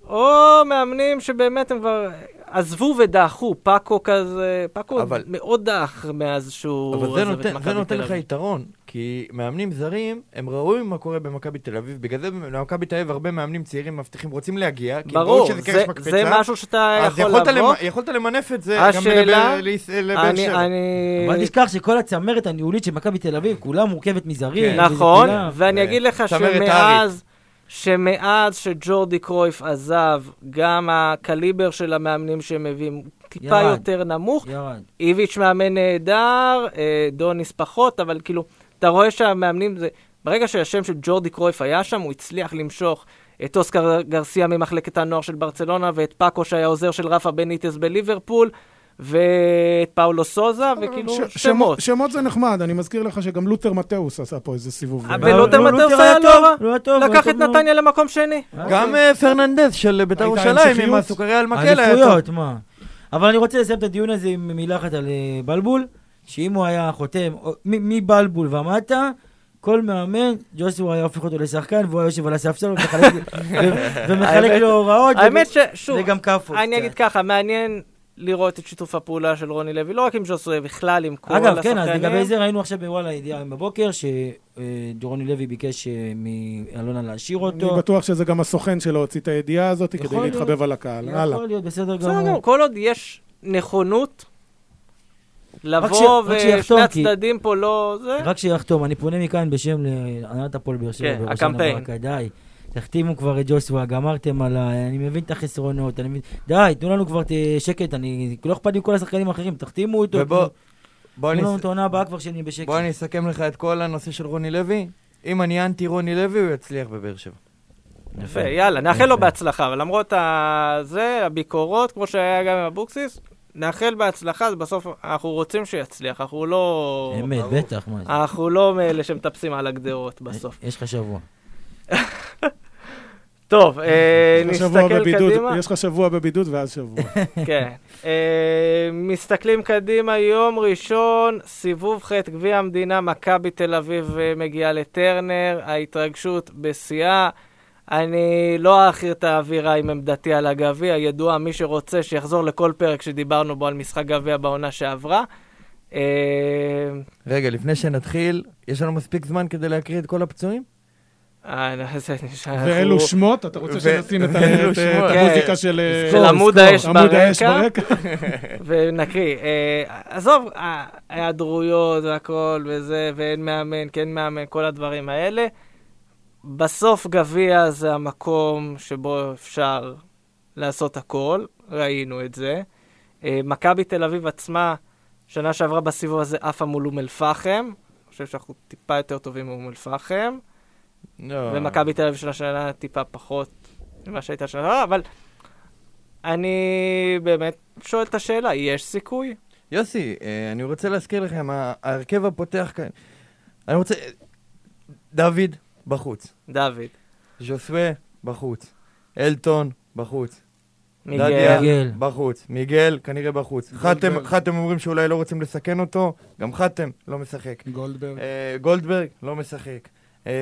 A: או מאמנים שבאמת הם כבר עזבו ודעכו, פאקו כזה, פאקו
C: אבל-
A: מאוד דח מאז שהוא
C: אבל זה נותן, זה נותן לך. יתרון, כי מאמנים זרים, הם ראו מה קורה במכבי תל אביב, בגלל זה במכבי תל אביב הרבה מאמנים ציירים מבטיחים רוצים להגיע, כי
A: ברור,
C: שזה
A: זה,
C: קרש מקפצה,
A: זה משהו שאתה
C: אז
A: יכול
C: יכולת,
A: לבוא.
C: למ... יכולת למנף את זה
A: השאלה-
C: גם לב- לבאר
A: אני,
C: שבע.
A: אני...
B: אבל תשכח שכל הצמרת הניהולית של מכבי תל אביב, כולה מורכבת מזרים.
C: כן.
A: נכון, ואני
C: ו-
A: אגיד לך שמאז, שמאז שג'ורדי קרויף עזב, גם הקליבר של המאמנים שהם מביאים טיפה
B: ירד.
A: יותר נמוך.
B: ירד.
A: איביץ' מאמן נהדר, אה, דוניס פחות, אבל כאילו, אתה רואה שהמאמנים זה... ברגע שהשם של ג'ורדי קרויף היה שם, הוא הצליח למשוך את אוסקר גרסיה ממחלקת הנוער של ברצלונה, ואת פאקו שהיה עוזר של רפה בניטס בליברפול, ואת פאולו סוזה, וכאילו
D: ש-
A: שמות.
D: שמות זה נחמד, אני מזכיר לך שגם לותר מתאוס עשה פה איזה סיבוב.
A: אבל
D: אה,
A: לותר
B: לא,
A: מתאוס היה לא רע.
B: היה
A: לקח את. נתניה למקום שני.
C: גם אה, פרננדס של בית"ר ירושלים, עם. הסוכריה על מקל היה טוב.
B: אליפויות, מה. אבל אני רוצה לסיים את הדיון הזה עם מילה אחת על אה, בלבול, שאם הוא היה חותם מבלבול ומטה, כל מאמן, ג'וסו היה הופך אותו לשחקן, והוא היה יושב על הספסל ומחלק- לו הוראות.
A: האמת ששוב. אני. אגיד ככה, מעניין לראות את שיתוף הפעולה של רוני לוי, לא רק עם ז'וסוי, בכלל עם כל
B: אגב,
A: השחקנים.
B: כן, אז לגבי זה ראינו עכשיו בוואלה ידיעה בבוקר, שדורוני לוי ביקש אה, מאלונה להשאיר
D: אני
B: אותו.
D: בטוח שזה גם הסוכן שלו הוציא את הידיעה הזאת כדי
B: להיות.
D: להתחבב על הקהל. הלאה.
B: יכול להיות, בסדר
A: בסדר
B: גמור.
A: גמור, כל עוד יש נכונות לבוא ושני הצדדים פה לא... זה...
B: רק שיחתום, אני פונה מכאן בשם להנהלת הפועל באר שבע.
A: כן,
B: בראשון
A: הקמפיין.
B: הברקה, די. תחתימו כבר את ג'וסווה, גמרתם עליי, אני מבין את החסרונות, אני מבין... די, תנו לנו כבר את שקט, אני... לא אכפת לי מכל השחקנים האחרים, תחתימו אותו.
C: ובוא,
B: תנו-
C: בוא
B: תנו לנו את העונה הבאה כבר שנהיה בשקט.
C: בוא אני אסכם לך את כל הנושא של רוני לוי. אם אני אנטי רוני לוי, הוא יצליח בבאר שבע.
A: יפה, יאללה, נאחל לו. בהצלחה, אבל למרות ה- זה, הביקורות, כמו שהיה גם עם אבוקסיס, נאחל בהצלחה, אז בסוף אנחנו רוצים שיצליח, אנחנו לא...
B: אמת, בטח, מה זה.
A: אנחנו לא מאלה שמטפסים על הגדרות בסוף.
B: יש לך שבוע.
A: טוב, אה, נסתכל
D: בבידוד-
A: קדימה.
D: יש לך שבוע בבידוד ואז שבוע.
A: כן. אה, מסתכלים קדימה, יום ראשון, סיבוב ח' גביע המדינה, מכבי תל אביב אה, מגיעה לטרנר, ההתרגשות בשיאה. אני לא אכיר את האווירה עם עמדתי על הגביע, ידוע, מי שרוצה שיחזור לכל פרק שדיברנו בו על משחק גביע בעונה שעברה.
C: רגע, לפני שנתחיל, יש לנו מספיק זמן כדי להקריא את כל הפצועים?
A: אה.
D: ואלו שמות, אתה רוצה שנשים את ה-
C: ואלו
D: את
C: שמות.
D: המוזיקה של אה,
A: של עמוד האש ברקע. ונקריא. אה, עזוב, אה, ההיעדרויות והכל וזה, ואין מאמן, כן מאמן, כל הדברים האלה. בסוף גביע זה המקום שבו אפשר לעשות הכל, ראינו את זה. אה, מכבי תל אביב עצמה, שנה שעברה בסיבוב הזה עפה מול אום אל-פחם. אני חושב שאנחנו טיפה יותר טובים מאום אל-פחם.
C: לא.
A: ומכבי תל אביב של השנה טיפה פחות ממה שהייתה שנה שעברה, אבל אני באמת שואל את השאלה, יש סיכוי?
C: יוסי, אה, אני רוצה להזכיר לכם, ההרכב הפותח כאן, אני רוצה... דוד, בחוץ.
A: דוד,
C: ז'וסווה, בחוץ. אלטון, בחוץ.
A: מיגל,
C: דדיה,
B: מיגל.
C: בחוץ. מיגל, כנראה בחוץ. חתם, חתם אומרים שאולי לא רוצים לסכן אותו, גם חתם לא משחק.
D: גולדברג.
C: אה, גולדברג, לא משחק. אה,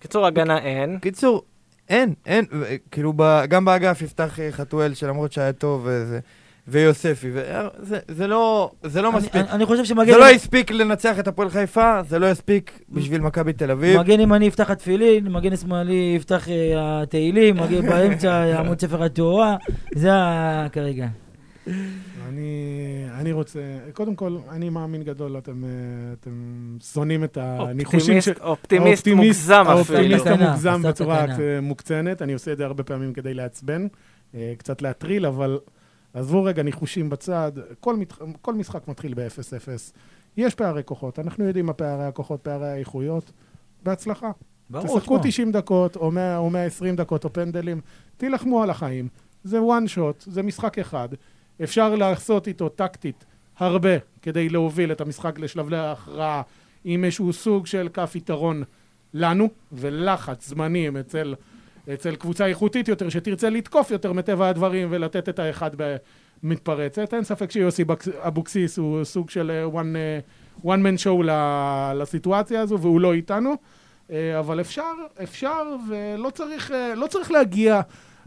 A: קיצור, הגנה אין.
C: קיצור, אין, אין, כאילו, גם באגף יפתח אה, חתואל, שלמרות שהיה טוב, וזה, ויוספי, ו- זה, זה לא, זה לא
B: אני-
C: מספיק.
B: אני- אני חושב שמגן...
C: זה לא הספיק לנצח את הפועל חיפה, זה לא יספיק בשביל מכבי תל אביב.
B: מגן ימני יפתח התפילין, מגן שמאלי יפתח אה, התהילים, מגן באמצע יעמוד ספר התאורה, זה כרגע.
D: אני, אני רוצה, קודם כל, אני מאמין גדול, אתם, אה, אתם שונאים את הניחושים
A: אופטימיסט, אופטימיסט מוגזם אפילו.
D: האופטימיסט המוגזם בצורה. אה, מוקצנת. אני עושה את זה הרבה פעמים כדי לעצבן, אה, קצת להטריל, אבל עזבו רגע ניחושים בצד. כל, מת, כל משחק מתחיל ב-0-0. יש פערי כוחות, אנחנו יודעים מה פערי הכוחות, פערי האיכויות. בהצלחה.
B: ברור,
D: תשחקו
B: תשמע.
D: 90 דקות, או 100 או 120 דקות, או פנדלים, תילחמו על החיים. זה one shot, זה משחק אחד. אפשר לעשות איתו טקטית הרבה כדי להוביל את המשחק לשלבי ההכרעה עם איזשהו סוג של כף יתרון לנו, ולחץ זמנים אצל, אצל קבוצה איכותית יותר, שתרצה לתקוף יותר מטבע הדברים ולתת את האחד במתפרצת. אין ספק שיוסי אבוקסיס הוא סוג של אה, one, אה, one man show לסיטואציה הזו, והוא לא איתנו. אה, אבל אפשר, אפשר, ולא צריך, לא צריך להגיע.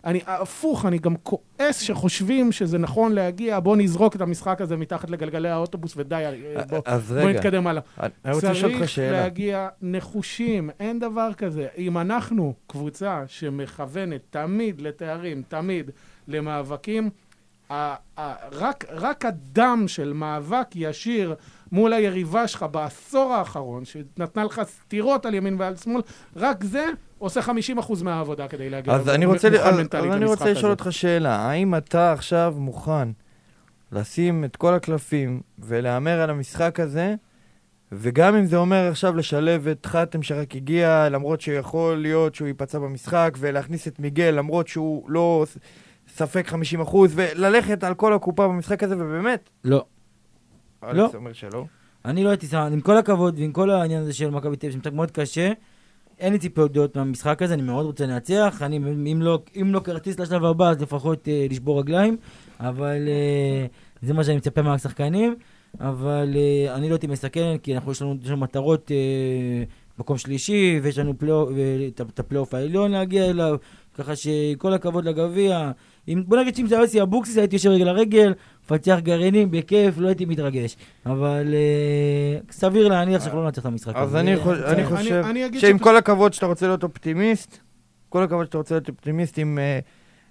D: אני, הפוך, אני גם כועס שחושבים שזה נכון להגיע, בוא נזרוק את המשחק הזה מתחת לגלגלי האוטובוס ודי, אה, בוא,
C: אז
D: בוא
C: רגע,
D: נתקדם הלאה.
C: אני רוצה לשאול אותך
D: צריך
C: שאלה.
D: להגיע נחושים, אין דבר כזה. אם אנחנו קבוצה שמכוונת תמיד לתארים, תמיד למאבקים, ה- ה- רק, רק הדם של מאבק ישיר מול היריבה שלך בעשור האחרון, שנתנה לך סטירות על ימין ועל שמאל, רק זה עושה 50% מהעבודה כדי להגיע
C: אז אני רוצה, אז, אז אני רוצה לשאול. אותך שאלה, האם אתה עכשיו מוכן לשים את כל הקלפים ולהמר על המשחק הזה, וגם אם זה אומר עכשיו לשלב את חתם שרק הגיע, למרות שיכול להיות שהוא ייפצע במשחק, ולהכניס את מיגל, למרות שהוא לא ספק 50 אחוז, וללכת על כל הקופה במשחק הזה, ובאמת,
B: לא. לא.
C: אלכס אומר שלא.
B: אני לא הייתי שם, עם כל הכבוד ועם כל העניין הזה של מכבי תל אביב, שמשחק מאוד קשה, אין לי ציפיות גדולות מהמשחק הזה, אני מאוד רוצה לנצח, אני, אם לא, אם לא כרטיס לשלב הבא, אז לפחות אה, לשבור רגליים, אבל אה, זה מה שאני מצפה מהשחקנים, אבל אה, אני לא הייתי מסכן, כי אנחנו, יש לנו, יש לנו מטרות אה, מקום שלישי, ויש לנו פלייאוף, את הפלייאוף העליון להגיע אליו, ככה שכל הכבוד לגביע. אם, בוא נגיד שאם זה היה יוסי אבוקסיס, הייתי יושב רגל לרגל, מפצח גרעינים, בכיף, לא הייתי מתרגש. אבל אה, סביר להניח שאנחנו לא ננצח את המשחק
C: אז
B: הזה. זה-
C: אני
D: אני-
C: חושב שעם כל הכבוד שאתה רוצה להיות אופטימיסט, כל הכבוד שאתה רוצה להיות אופטימיסט עם, אה,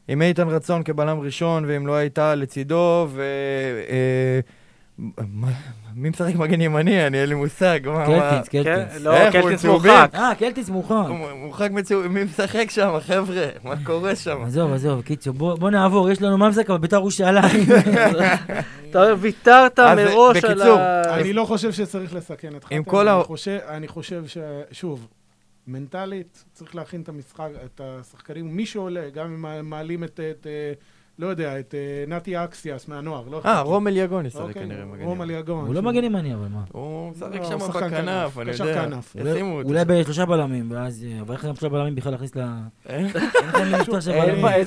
C: עם איתן רצון כבלם ראשון, ואם לא הייתה לצידו, ו... מי משחק מגן ימני? אני אין לי מושג. מה-
B: קלטינס,
A: כן,
B: קלטינס.
A: לא,
C: איך, הוא
A: קלטינס
C: צהובים?
A: מורחק.
B: אה, קלטינס מוכן.
C: הוא מורחק מצו... מי משחק שם, חבר'ה? מה קורה שם?
B: עזוב, עזוב, קיצור, בוא נעבור, יש לנו מה משחק, אבל בית"ר ירושלים.
A: אתה אומר, ויתרת מראש על ה...
D: אני לא חושב שצריך לסכן את חתם. אני חושב- אני חושב ש... שוב, מנטלית, צריך להכין את המשחק, את השחקנים, מי שעולה, גם אם מעלים את, את אה, לא יודע, את אה, נתי אקסיאס מהנוער, לא
C: אה. רומל יגון ישחק
D: אוקיי,
C: כנראה מגן
D: רומל
C: ימני.
D: יגון.
B: הוא לא מגן ימני, אבל מה?
C: הוא משחק
D: לא,
C: שם
D: שחקן
C: בכנף,
D: כנף,
C: אני
D: קשר
C: יודע.
D: כנף.
C: ישימו אותו.
B: אולי בשלושה בלמים, ואז... אה, אבל איך שלושה בלמים בכלל להכניס ל...
C: אה?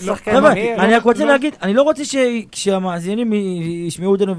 D: לא,
B: חבר'ה. אני רק רוצה
D: לא-
B: להגיד, אני לא רוצה שהמאזינים ישמעו אותנו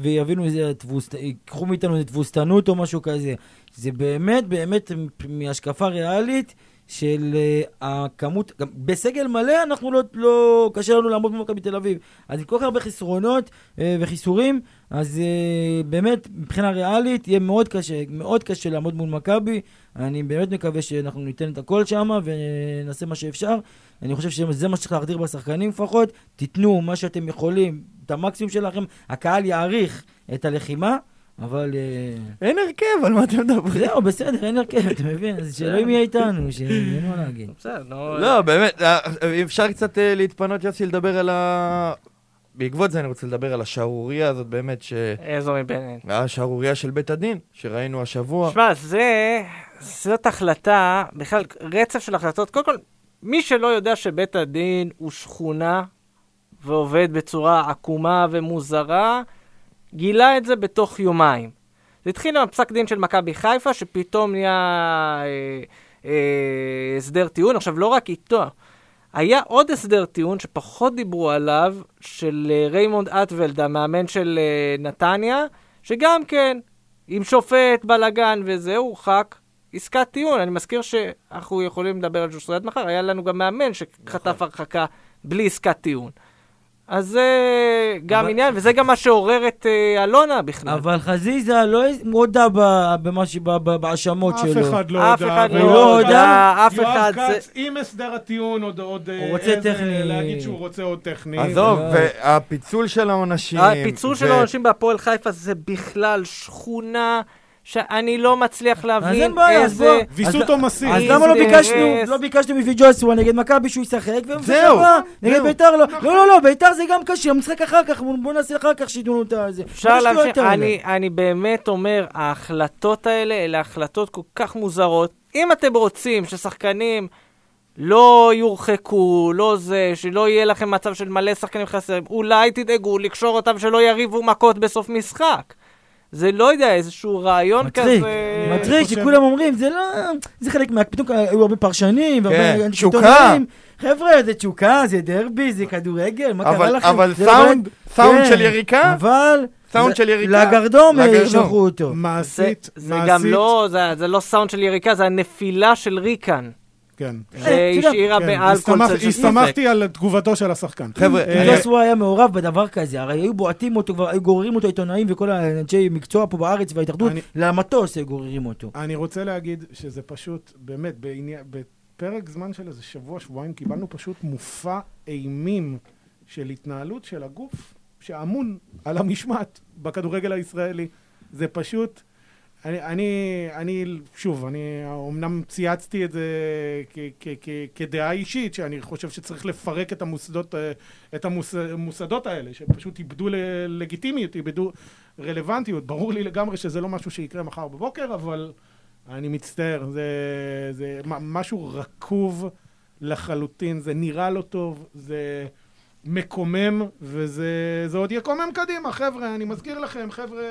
B: ויבינו איזה תבוסת... ייקחו מאיתנו איזה תבוסתנות או משהו כזה. זה באמת, באמת מהשקפה ריאלית של אה, הכמות, גם בסגל מלא אנחנו לא, לא, קשה לנו לעמוד במכבי תל אביב. אז עם כל כך הרבה חסרונות אה, וחיסורים, אז אה, באמת, מבחינה ריאלית, יהיה מאוד קשה, מאוד קשה לעמוד מול מכבי. אני באמת מקווה שאנחנו ניתן את הכל שם ונעשה מה שאפשר. אני חושב שזה מה שצריך להחדיר בשחקנים לפחות. תיתנו מה שאתם יכולים, את המקסימום שלכם. הקהל יעריך את הלחימה, אבל... אה,
C: אין הרכב, על מה אתם מדברים?
B: זהו, בסדר, אין הרכב, אתה מבין? אז שאלוהים יהיה איתנו, שאין מה להגיד.
A: בסדר, נו.
C: לא, באמת, אה, אפשר קצת אה, להתפנות, יוסי, לדבר על ה... בעקבות זה אני רוצה לדבר על השערורייה הזאת, באמת, ש...
A: איזו מבנט.
C: השערורייה של בית הדין, שראינו השבוע.
A: שמע, זה, זאת החלטה, בכלל רצף של החלטות. קודם כל, מי שלא יודע שבית הדין הוא שכונה ועובד בצורה עקומה ומוזרה, גילה את זה בתוך יומיים. זה התחיל עם הפסק דין של מכבי חיפה, שפתאום נהיה אה, אה, הסדר טיעון. עכשיו, לא רק איתו, היה עוד הסדר טיעון שפחות דיברו עליו, של אה, ריימונד אטוולד, המאמן של אה, נתניה, שגם כן, עם שופט, בלאגן וזה, הורחק. עסקת טיעון, אני מזכיר שאנחנו יכולים לדבר על ג'וסרי עד מחר, היה לנו גם מאמן שחטף הרחקה בלי עסקת טיעון. אז זה גם
B: אבל-
A: עניין, וזה גם מה שעורר את אה, אלונה בכלל.
B: אבל חזיזה לא הודה ב- במה ש- ב- ב- בהאשמות
D: אף
B: שלו.
D: אחד לא
A: אף
D: יודע.
A: אחד לא
B: לא
A: הודה,
B: הודה,
A: אף אחד...
D: יואב
A: זה-
D: כץ, עם הסדר הטיעון, עוד עוד...
B: הוא
D: אה,
B: רוצה
D: איזה-
B: טכני.
D: להגיד שהוא רוצה עוד טכני.
C: עזוב,
B: לא.
C: והפיצול של העונשים.
A: הפיצול של האנשים בהפועל חיפה זה בכלל שכונה שאני לא מצליח
B: אז
A: להבין
B: אין בעיה, אז
A: איזה...
B: בוא.
D: ויסות עומסים.
B: אז למה לא ביקשנו. לא ביקשנו מוויג'וסווה נגד מכבי שהוא ישחק,
C: זהו,
B: נגד. ביתר לא. לא, לא, לא, ביתר זה גם קשה, המשחק אחר כך, בוא נעשה אחר כך שייתנו לנו את זה.
A: אפשר להמשיך, אני באמת אומר, ההחלטות האלה, אלה החלטות כל כך מוזרות. אם אתם רוצים ששחקנים לא יורחקו, לא זה, שלא יהיה לכם מצב של מלא שחקנים חסרים, אולי תדאגו לקשור אותם שלא יריבו מכות בסוף משחק. זה לא יודע, איזשהו רעיון
B: מצחיק,
A: כזה...
B: מצחיק
D: חושב-
B: שכולם אומרים, זה לא... זה חלק מה... פתאום היו הרבה פרשנים,
C: כן,
B: והרבה אנשי
C: תשוקה.
B: חבר'ה, זה תשוקה, זה דרבי, זה כדורגל, מה קרה
C: אבל-
B: לכם?
C: אבל
B: לא
C: סאונד, סאונד
B: כן,
C: של יריקה,
B: אבל...
C: סאונד של יריקה.
B: לגרדום
C: לגרדום.
B: ישלחו אותו.
A: זה,
D: מעשית,
A: זה
D: מעשית.
A: גם לא, זה, זה לא סאונד של יריקה, זה הנפילה של ריקן,
D: כן.
A: שהשאירה באלכוהול
D: הסתמך-
A: צל של ספק.
D: הסתמכתי על תגובתו של השחקן.
C: חבר'ה,
D: אה,
C: אני-
B: ג'וסווה היה מעורב בדבר כזה, הרי היו בועטים אותו, כבר היו גוררים אותו עיתונאים וכל האנשי מקצוע פה בארץ וההתאחדות, למטוס היו גוררים אותו.
D: אני רוצה להגיד שזה פשוט, באמת, בפרק זמן של איזה שבוע, שבועיים, קיבלנו פשוט מופע אימים של התנהלות של הגוף שאמון על המשמעת בכדורגל הישראלי. זה פשוט... אני, אני, אני, שוב, אני אומנם צייצתי את זה כדעה אישית, שאני חושב שצריך לפרק את המוסדות, את המוס, המוסדות האלה, שפשוט איבדו לגיטימיות, איבדו רלוונטיות. ברור לי לגמרי שזה לא משהו שיקרה מחר בבוקר, אבל אני מצטער, זה, זה משהו רקוב לחלוטין, זה נראה לא טוב, זה... מקומם, וזה זה עוד יקומם קדימה. חבר'ה, אני מזכיר לכם, חבר'ה,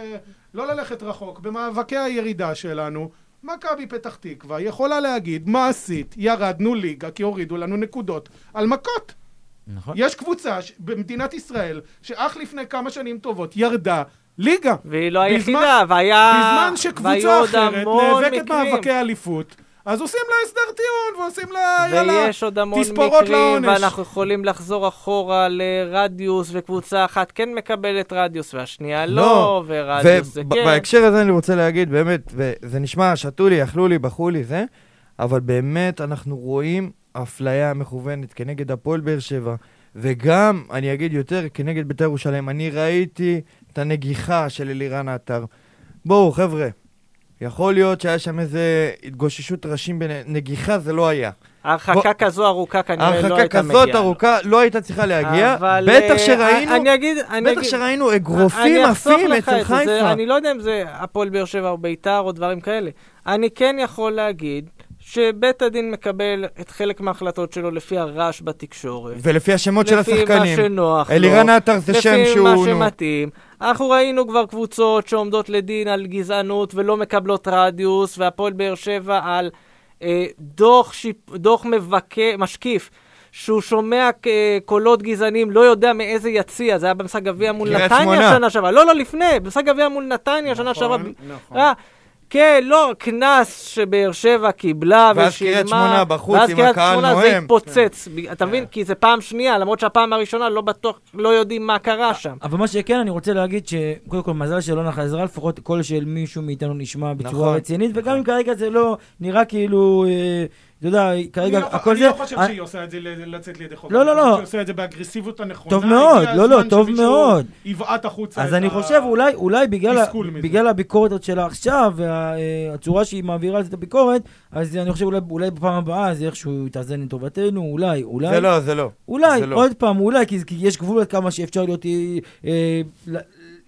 D: לא ללכת רחוק. במאבקי הירידה שלנו, מכבי פתח תקווה יכולה להגיד, מה עשית? ירדנו ליגה כי הורידו לנו נקודות על מכות.
B: נכון.
D: יש קבוצה ש- במדינת ישראל, שאך לפני כמה שנים טובות ירדה ליגה.
A: והיא לא
D: בזמן-
A: היחידה, והיה...
D: בזמן שקבוצה אחרת נאבקת. מאבקי אליפות, אז עושים לה הסדר טיעון ועושים לה, יאללה,
A: ויש עוד המון
D: תספורות
A: מקרים,
D: לעונש.
A: ואנחנו יכולים לחזור אחורה לרדיוס, וקבוצה אחת כן מקבלת רדיוס, והשנייה לא, ורדיוס זה כן.
C: ובהקשר הזה אני רוצה להגיד, באמת, וזה נשמע, שתו לי, אכלו לי, בכו לי, זה, אבל באמת אנחנו רואים אפליה מכוונת כנגד הפועל באר שבע, וגם, אני אגיד יותר, כנגד בית"ר ירושלים. אני ראיתי את הנגיחה של אלירן עטר. בואו, חבר'ה, יכול להיות שהיה שם איזה התגוששות ראשים בנגיחה, זה לא היה.
A: הרחקה
C: בוא-
A: כזו ארוכה כנראה לא
C: הרחקה
A: הייתה מגיעה.
C: כזאת ארוכה לא הייתה צריכה להגיע.
A: אבל,
C: בטח
A: אה,
C: שראינו,
A: אני אגיד, אני
C: בטח
A: אגיד,
C: שראינו אגרופים עפים אצל חיפה.
A: אני לא יודע אם זה הפועל באר שבע או ביתר או דברים כאלה. אני כן יכול להגיד שבית הדין מקבל את חלק מההחלטות שלו לפי הרעש בתקשורת.
C: ולפי השמות של
A: לפי מה
C: השחקנים.
A: שנוח לו.
C: אלירן עטר זה שם
A: לפי
C: שהוא...
A: מה
C: נו,
A: שמתאים. אנחנו ראינו כבר קבוצות שעומדות לדין על גזענות ולא מקבלות רדיוס, והפועל באר שבע על אה, דוח, שיפ, דוח מבקר, משקיף. שהוא שומע אה, קולות גזעניים, לא יודע מאיזה יציע, זה היה במשחק גביע מול נתניה
C: שמונה.
A: שנה שעברה. לא, לא, לפני, במשחק גביע מול נתניה שנה שעברה.
D: נכון, נכון.
A: אה, כן, לא, קנס שבאר שבע קיבלה
C: ואז
A: ושילמה.
C: קריית שמונה בחוץ
A: ואז
C: עם
A: קריית
C: הקהל
A: שמונה זה
C: נואם.
A: התפוצץ. אתה מבין? כי זה פעם שנייה, למרות שהפעם הראשונה לא בטוח, לא יודעים מה קרה שם.
B: אבל מה שכן, אני רוצה להגיד שקודם כל מזל שלא חזרה, לפחות קול של מישהו מאיתנו נשמע בצורה
C: נכון.
B: רצינית, וגם אם כרגע זה לא נראה כאילו, אה, אתה יודע, כרגע
D: אני לא-
B: הכל
D: אני
B: זה...
D: לא חושב
B: אה,
D: שהיא עושה את זה לצאת לידי חוק.
B: לא, לא,
D: אני
B: לא.
D: שהיא עושה את זה באגרסיביות הנכונה.
B: טוב מאוד, לא, לא,
D: הזמן
B: טוב
D: שמישהו
B: מאוד.
D: יבעט החוצה
B: אז אני חושב, אולי, אולי בגלל, הביקורת שלה עכשיו, והצורה שהיא מעבירה את הביקורת, אז אני חושב אולי, אולי בפעם הבאה זה איכשהו יתאזן לטובתנו, אולי, אולי.
C: זה לא, זה לא.
B: אולי,
C: לא.
B: עוד פעם, אולי, כי, יש גבול עד כמה שאפשר להיות אה, אה,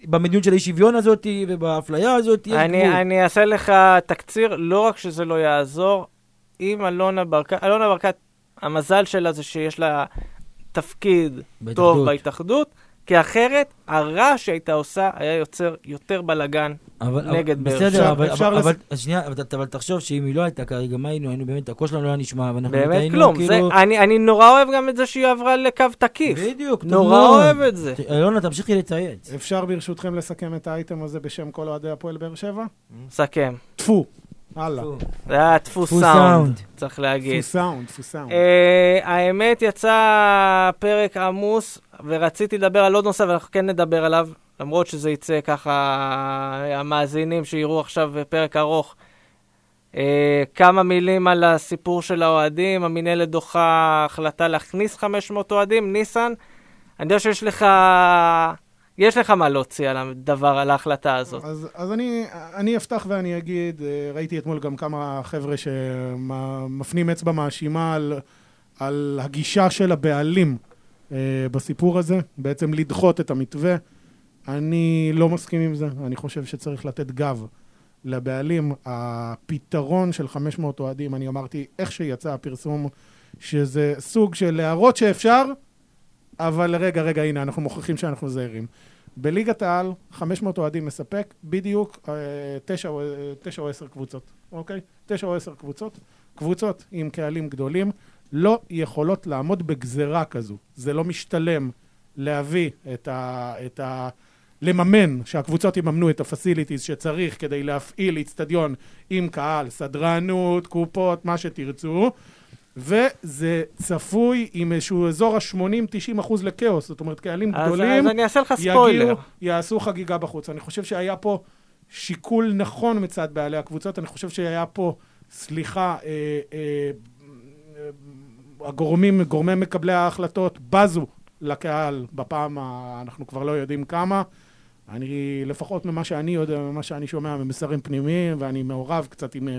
B: במדיניות של האי שוויון הזאת ובאפליה הזאת,
A: אני. אני אעשה לך תקציר, לא רק שזה לא יעזור, אם אלונה ברקת, אלונה ברקת, המזל שלה זה שיש לה תפקיד
B: בהתאחדות.
A: טוב בהתאחדות, כי אחרת הרעש שהייתה עושה היה יוצר יותר בלאגן.
B: אבל,
A: נגד באר
B: בסדר,
D: שבע.
B: אבל,
D: אפשר
B: אבל,
D: לס-
B: אבל, שנייה, אבל, אבל תחשוב שאם היא לא הייתה כרגע, מה היינו? היינו באמת, הקול שלנו לא היה נשמע, ואנחנו
A: באמת
B: היינו
A: כלום.
B: כאילו...
A: זה, אני, אני נורא אוהב גם את זה שהיא עברה לקו תקיף.
B: בדיוק,
A: נורא
B: מאוד.
A: אוהב את זה.
B: אלונה, תמשיכי לצייץ.
D: אפשר ברשותכם לסכם את האייטם הזה בשם כל אוהדי הפועל באר שבע?
A: סכם.
D: טפו. הלאה.
A: זה היה דפוס
B: דפוס
A: סאונד. צריך
D: טפו
A: להגיד.
D: סאונד, טפו סאונד.
A: אה, האמת, יצא פרק עמוס, ורציתי לדבר על עוד נושא, ואנחנו כן נדבר עליו, למרות שזה יצא ככה, המאזינים שיראו עכשיו פרק ארוך. אה, כמה מילים על הסיפור של האוהדים, המינהלת דוחה החלטה להכניס 500 אוהדים. ניסן, אני יודע שיש לך, יש לך מה להוציא על הדבר, על ההחלטה הזאת.
D: אז, אז אני, אני אפתח ואני אגיד, אה, ראיתי אתמול גם כמה חבר'ה שמפנים אצבע מאשימה על, על הגישה של הבעלים אה, בסיפור הזה, בעצם לדחות את המתווה. אני לא מסכים עם זה, אני חושב שצריך לתת גב לבעלים. הפתרון של 500 אוהדים, אני אמרתי, איך שיצא הפרסום, שזה סוג של להראות שאפשר, אבל רגע, רגע, הנה, אנחנו מוכיחים שאנחנו זהירים. בליגת העל, 500 אוהדים מספק בדיוק אה, תשע או- אה, תשע או עשר קבוצות, אוקיי? תשע או עשר קבוצות. קבוצות עם קהלים גדולים לא יכולות לעמוד בגזרה כזו. זה לא משתלם להביא את ה... את ה לממן, שהקבוצות יממנו את הפסיליטיז שצריך כדי להפעיל איצטדיון עם קהל, סדרנות, קופות, מה שתרצו. וזה צפוי עם איזשהו אזור ה-80-90 אחוז לכאוס, זאת אומרת, קהלים
A: אז,
D: גדולים
A: אז אני אעשה לך ספוילר.
D: יגיעו, יעשו חגיגה בחוץ. אני חושב שהיה פה שיקול נכון מצד בעלי הקבוצות, אני חושב שהיה פה, סליחה, אה, אה, אה, הגורמים, גורמי מקבלי ההחלטות בזו לקהל בפעם, ה, אנחנו כבר לא יודעים כמה. אני, לפחות ממה שאני יודע, ממה שאני שומע ממסרים פנימיים, ואני מעורב קצת עם, אה,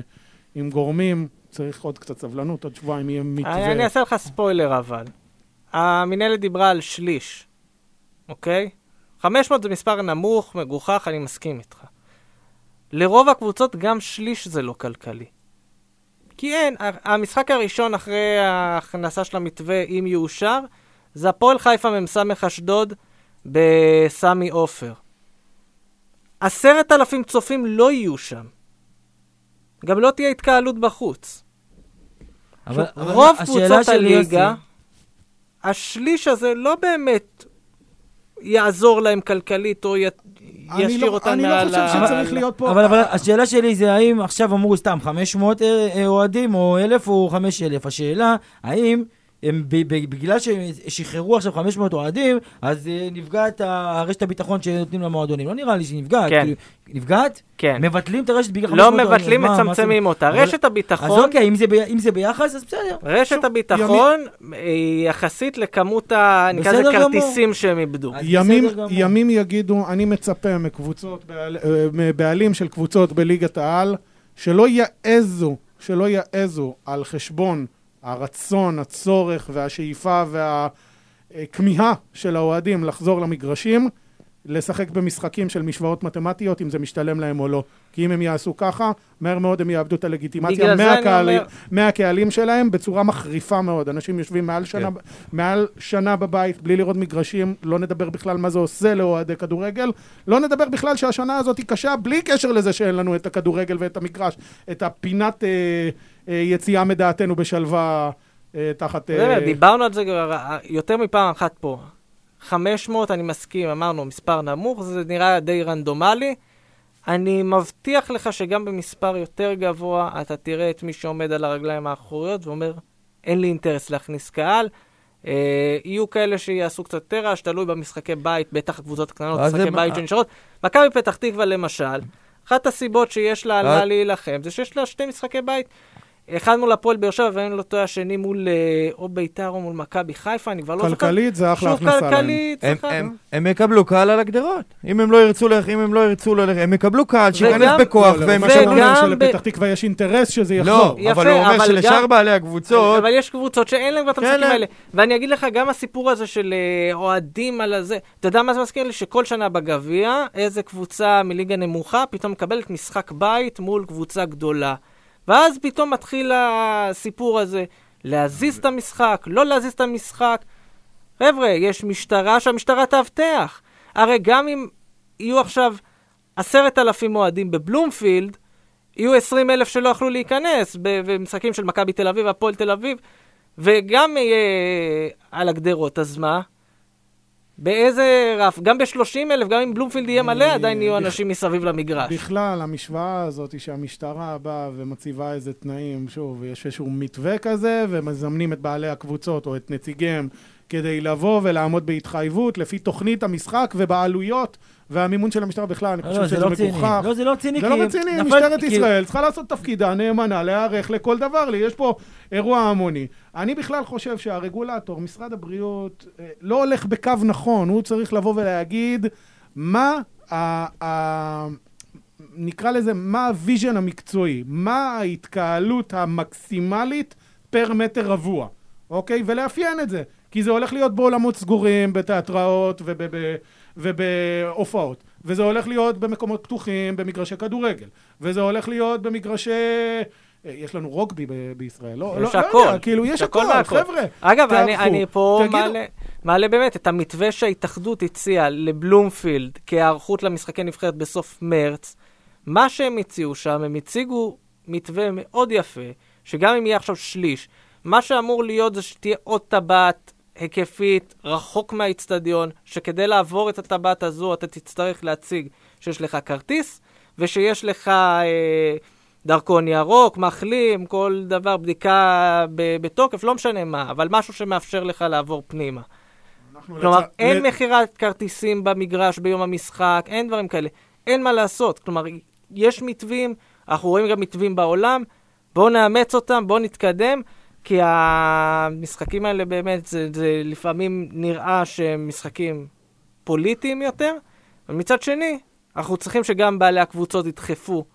D: עם גורמים, צריך עוד קצת סבלנות, עוד שבועיים יהיה מתווה.
A: אני, אני אעשה לך ספוילר אבל. המינהלת דיברה על שליש, אוקיי? 500 זה מספר נמוך, מגוחך, אני מסכים איתך. לרוב הקבוצות גם שליש זה לא כלכלי. כי אין, המשחק הראשון אחרי ההכנסה של המתווה, אם יאושר, זה הפועל חיפה מ"ס אשדוד בסמי עופר. עשרת אלפים צופים לא יהיו שם. גם לא תהיה התקהלות בחוץ.
B: אבל, אבל
A: רוב קבוצות הליגה, השליש הזה לא באמת יעזור להם כלכלית או י...
D: אני
A: ישאיר
D: לא-
A: אותם
D: אני לא
A: מעל
D: חושב
A: ה-
D: שצריך להיות פה...
B: אבל, אבל השאלה שלי זה האם עכשיו אמרו סתם 500 אה, אה, אוהדים, או 1,000 או 5,000. השאלה, האם הם בגלל ששחררו עכשיו 500 אוהדים, אז אה, נפגעת הרשת הביטחון שנותנים למועדונים. לא נראה לי שהיא נפגעת.
A: כן.
B: כאילו, נפגעת?
A: כן.
B: מבטלים את הרשת בגלל 500
A: לא
B: אוהדים.
A: מבטלים,
B: אז מה- מה
A: מצמצמים אותה. רשת
B: אז
A: הביטחון,
B: אוקיי, אם זה ב- אם זה ביחס, אז בסדר.
A: רשת
D: שוב,
A: הביטחון היא יחסית לכמות ה... נקרא לזה. כרטיסים שהם איבדו.
B: אז
D: ימים, יגידו, אני מצפה מקבוצות, בעל, אה, מבעלים של קבוצות בליגת העל, שלא יעזו, שלא יעזו על חשבון הרצון, הצורך והשאיפה והכמיהה של האוהדים לחזור למגרשים, לשחק במשחקים של משוואות מתמטיות, אם זה משתלם להם או לא. כי אם הם יעשו ככה, מהר מאוד הם יאבדו את הלגיטימציה מהקהלים,
A: אומר-
D: מהקהלים שלהם בצורה מחריפה מאוד. אנשים יושבים מעל שנה,
C: כן.
D: מעל שנה בבית בלי לראות מגרשים, לא נדבר בכלל מה זה עושה לאוהדי כדורגל, לא נדבר בכלל שהשנה הזאת היא קשה בלי קשר לזה שאין לנו את הכדורגל ואת המגרש, את הפינת אה, יציאה מדעתנו בשלווה אה, תחת... אה,
A: באמת, דיברנו על זה כבר אה, יותר מפעם אחת פה. 500, אני מסכים, אמרנו, מספר נמוך, זה נראה די רנדומלי. אני מבטיח לך שגם במספר יותר גבוה, אתה תראה את מי שעומד על הרגליים האחוריות ואומר, אין לי אינטרס להכניס קהל. אה, יהיו כאלה שיעשו קצת יותר רעש, תלוי במשחקי בית, בטח הקבוצות הקטנות,
C: אז
A: משחקי בית שנשארות. מכבי פתח תקווה למשל, אחת הסיבות שיש לה על
C: אה.
A: מה להילחם, זה שיש לה שתי משחקי בית. אחד מול הפועל באר שבע, ואין לו טועה, השני מול אה, או ביתר או מול מכבי חיפה, אני כבר לא זוכר.
D: כלכלית זה אחלה הכנסה להם.
A: כלכלית,
C: הם,
A: צריכה-
C: הם, הם יקבלו קהל על הגדרות. אם הם לא ירצו ללכת, אם הם לא ירצו ללכת, הם יקבלו קהל שייכנס בכוח,
D: לא,
C: והם
D: מה שאומרים
A: וגם
D: שלפתח תקווה יש אינטרס שזה יחזור.
C: לא,
A: יפה,
C: אבל הוא אומר שלשאר בעלי הקבוצות,
A: אבל יש קבוצות שאין להם כבר את
C: שאין
A: המשחקים
C: להם.
A: האלה. ואני אגיד לך, גם הסיפור הזה של אה, אוהדים על הזה, אתה יודע מה זה מזכיר לי? שכל שנה בגביע, איזה קבוצה מליגה נמוכה פתאום מקבלת משחק בית מול קבוצה גדולה. ואז פתאום מתחיל הסיפור הזה, להזיז את המשחק, לא להזיז את המשחק. חבר'ה, יש משטרה שהמשטרה תאבטח. הרי גם אם יהיו עכשיו עשרת אלפים אוהדים בבלומפילד, יהיו עשרים אלף שלא יכלו להיכנס במשחקים של מכבי תל אביב, הפועל תל אביב, וגם יהיה על הגדרות, אז מה? באיזה רף? גם ב-30 אלף, גם אם בלומפילד יהיה מלא, עדיין יהיו אנשים מסביב למגרש.
D: בכלל, המשוואה הזאת היא שהמשטרה באה ומציבה איזה תנאים, שוב, יש איזשהו מתווה כזה, ומזמנים את בעלי הקבוצות או את נציגיהם כדי לבוא ולעמוד בהתחייבות לפי תוכנית המשחק ובעלויות והמימון של המשטרה בכלל, אני
B: לא,
D: חושב
B: לא, זה
D: שזה
B: לא.
D: מגוחך.
B: לא, זה לא ציני,
D: זה לא רציני, משטרת ישראל צריכה לעשות תפקידה נאמנה, להיערך לכל דבר. יש פה אירוע המוני. אני בכלל חושב שהרגולטור, משרד הבריאות, אה, לא הולך בקו נכון, הוא צריך לבוא ולהגיד מה ה... נקרא לזה, מה ה vision המקצועי, מה ההתקהלות המקסימלית פר מטר רבוע, אוקיי? ולאפיין את זה. כי זה הולך להיות בעולמות סגורים, בתיאטראות וב- ובהופעות. וזה הולך להיות במקומות פתוחים, במגרשי כדורגל. וזה הולך להיות במגרשי... יש לנו רוגבי ב- בישראל, לא,
A: יש
D: לא, לא
A: הכל.
D: יודע, כאילו, יש
A: הכל
D: הכל,
A: מהכל.
D: חבר'ה.
A: אגב, אני,
D: תערכו.
A: אני פה
D: תגידו-
A: מעלה, מעלה באמת את המתווה שההתאחדות הציעה לבלומפילד כהיערכות למשחקי נבחרת בסוף מרץ. מה שהם הציעו שם, הם הציגו מתווה מאוד יפה, שגם אם יהיה עכשיו שליש, מה שאמור להיות זה שתהיה עוד טבעת היקפית רחוק מהאיצטדיון, שכדי לעבור את הטבעת הזו אתה תצטרך להציג שיש לך כרטיס, ושיש לך אה, דרכון ירוק, מחלים, כל דבר, בדיקה ב- בתוקף, לא משנה מה, אבל משהו שמאפשר לך לעבור פנימה. כלומר,
D: לצ-
A: אין
D: ל-
A: מכירת כרטיסים במגרש ביום המשחק, אין דברים כאלה. אין מה לעשות. כלומר, יש מתווים, אנחנו רואים גם מתווים בעולם, בואו נאמץ אותם, בואו נתקדם, כי המשחקים האלה באמת, זה, זה לפעמים נראה שהם משחקים פוליטיים יותר, ומצד שני, אנחנו צריכים שגם בעלי הקבוצות ידחפו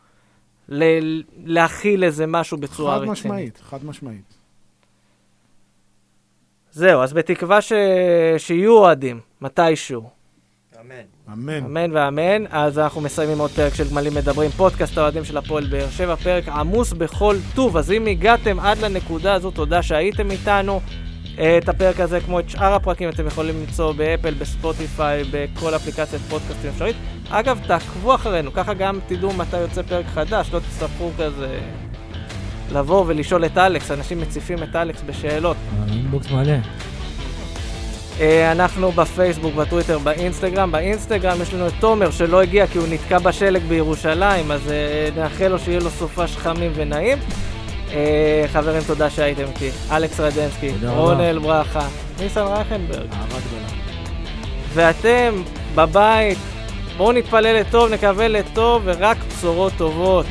A: ל- להכיל איזה משהו בצורה
D: חד
A: רצינית.
D: משמעית, חד משמעית.
A: זהו, אז בתקווה ש... שיהיו אוהדים, מתישהו.
C: אמן.
D: אמן.
A: אמן ואמן. אז אנחנו מסיימים עוד פרק של גמלים מדברים, פודקאסט האוהדים של הפועל באר שבע, פרק עמוס בכל טוב. אז אם הגעתם עד לנקודה הזו, תודה שהייתם איתנו. אה, את הפרק הזה, כמו את שאר הפרקים, אתם יכולים למצוא באפל, בספוטיפיי, בכל אפליקציית פודקאסטים אפשרית. אגב, תעקבו אחרינו, ככה גם תדעו מתי יוצא פרק חדש, לא תצטרכו כזה לבוא ולשאול את אלכס, אנשים מציפים את אלכס בשאלות.
B: האינבוקס מלא.
A: אה, אנחנו בפייסבוק, בטוויטר, באינסטגרם. באינסטגרם יש לנו את תומר שלא הגיע כי הוא נתקע בשלג בירושלים, אז אה, נאחל לו שיהיה לו סופש חמים ונעים. אה, חברים, תודה שהייתם איתי. אלכס רדנסקי. רונל ברכה, ניסן רייכנברג.
B: אהבה גדולה.
A: ואתם, בבית, בואו נתפלל לטוב, נקווה לטוב ורק בשורות טובות.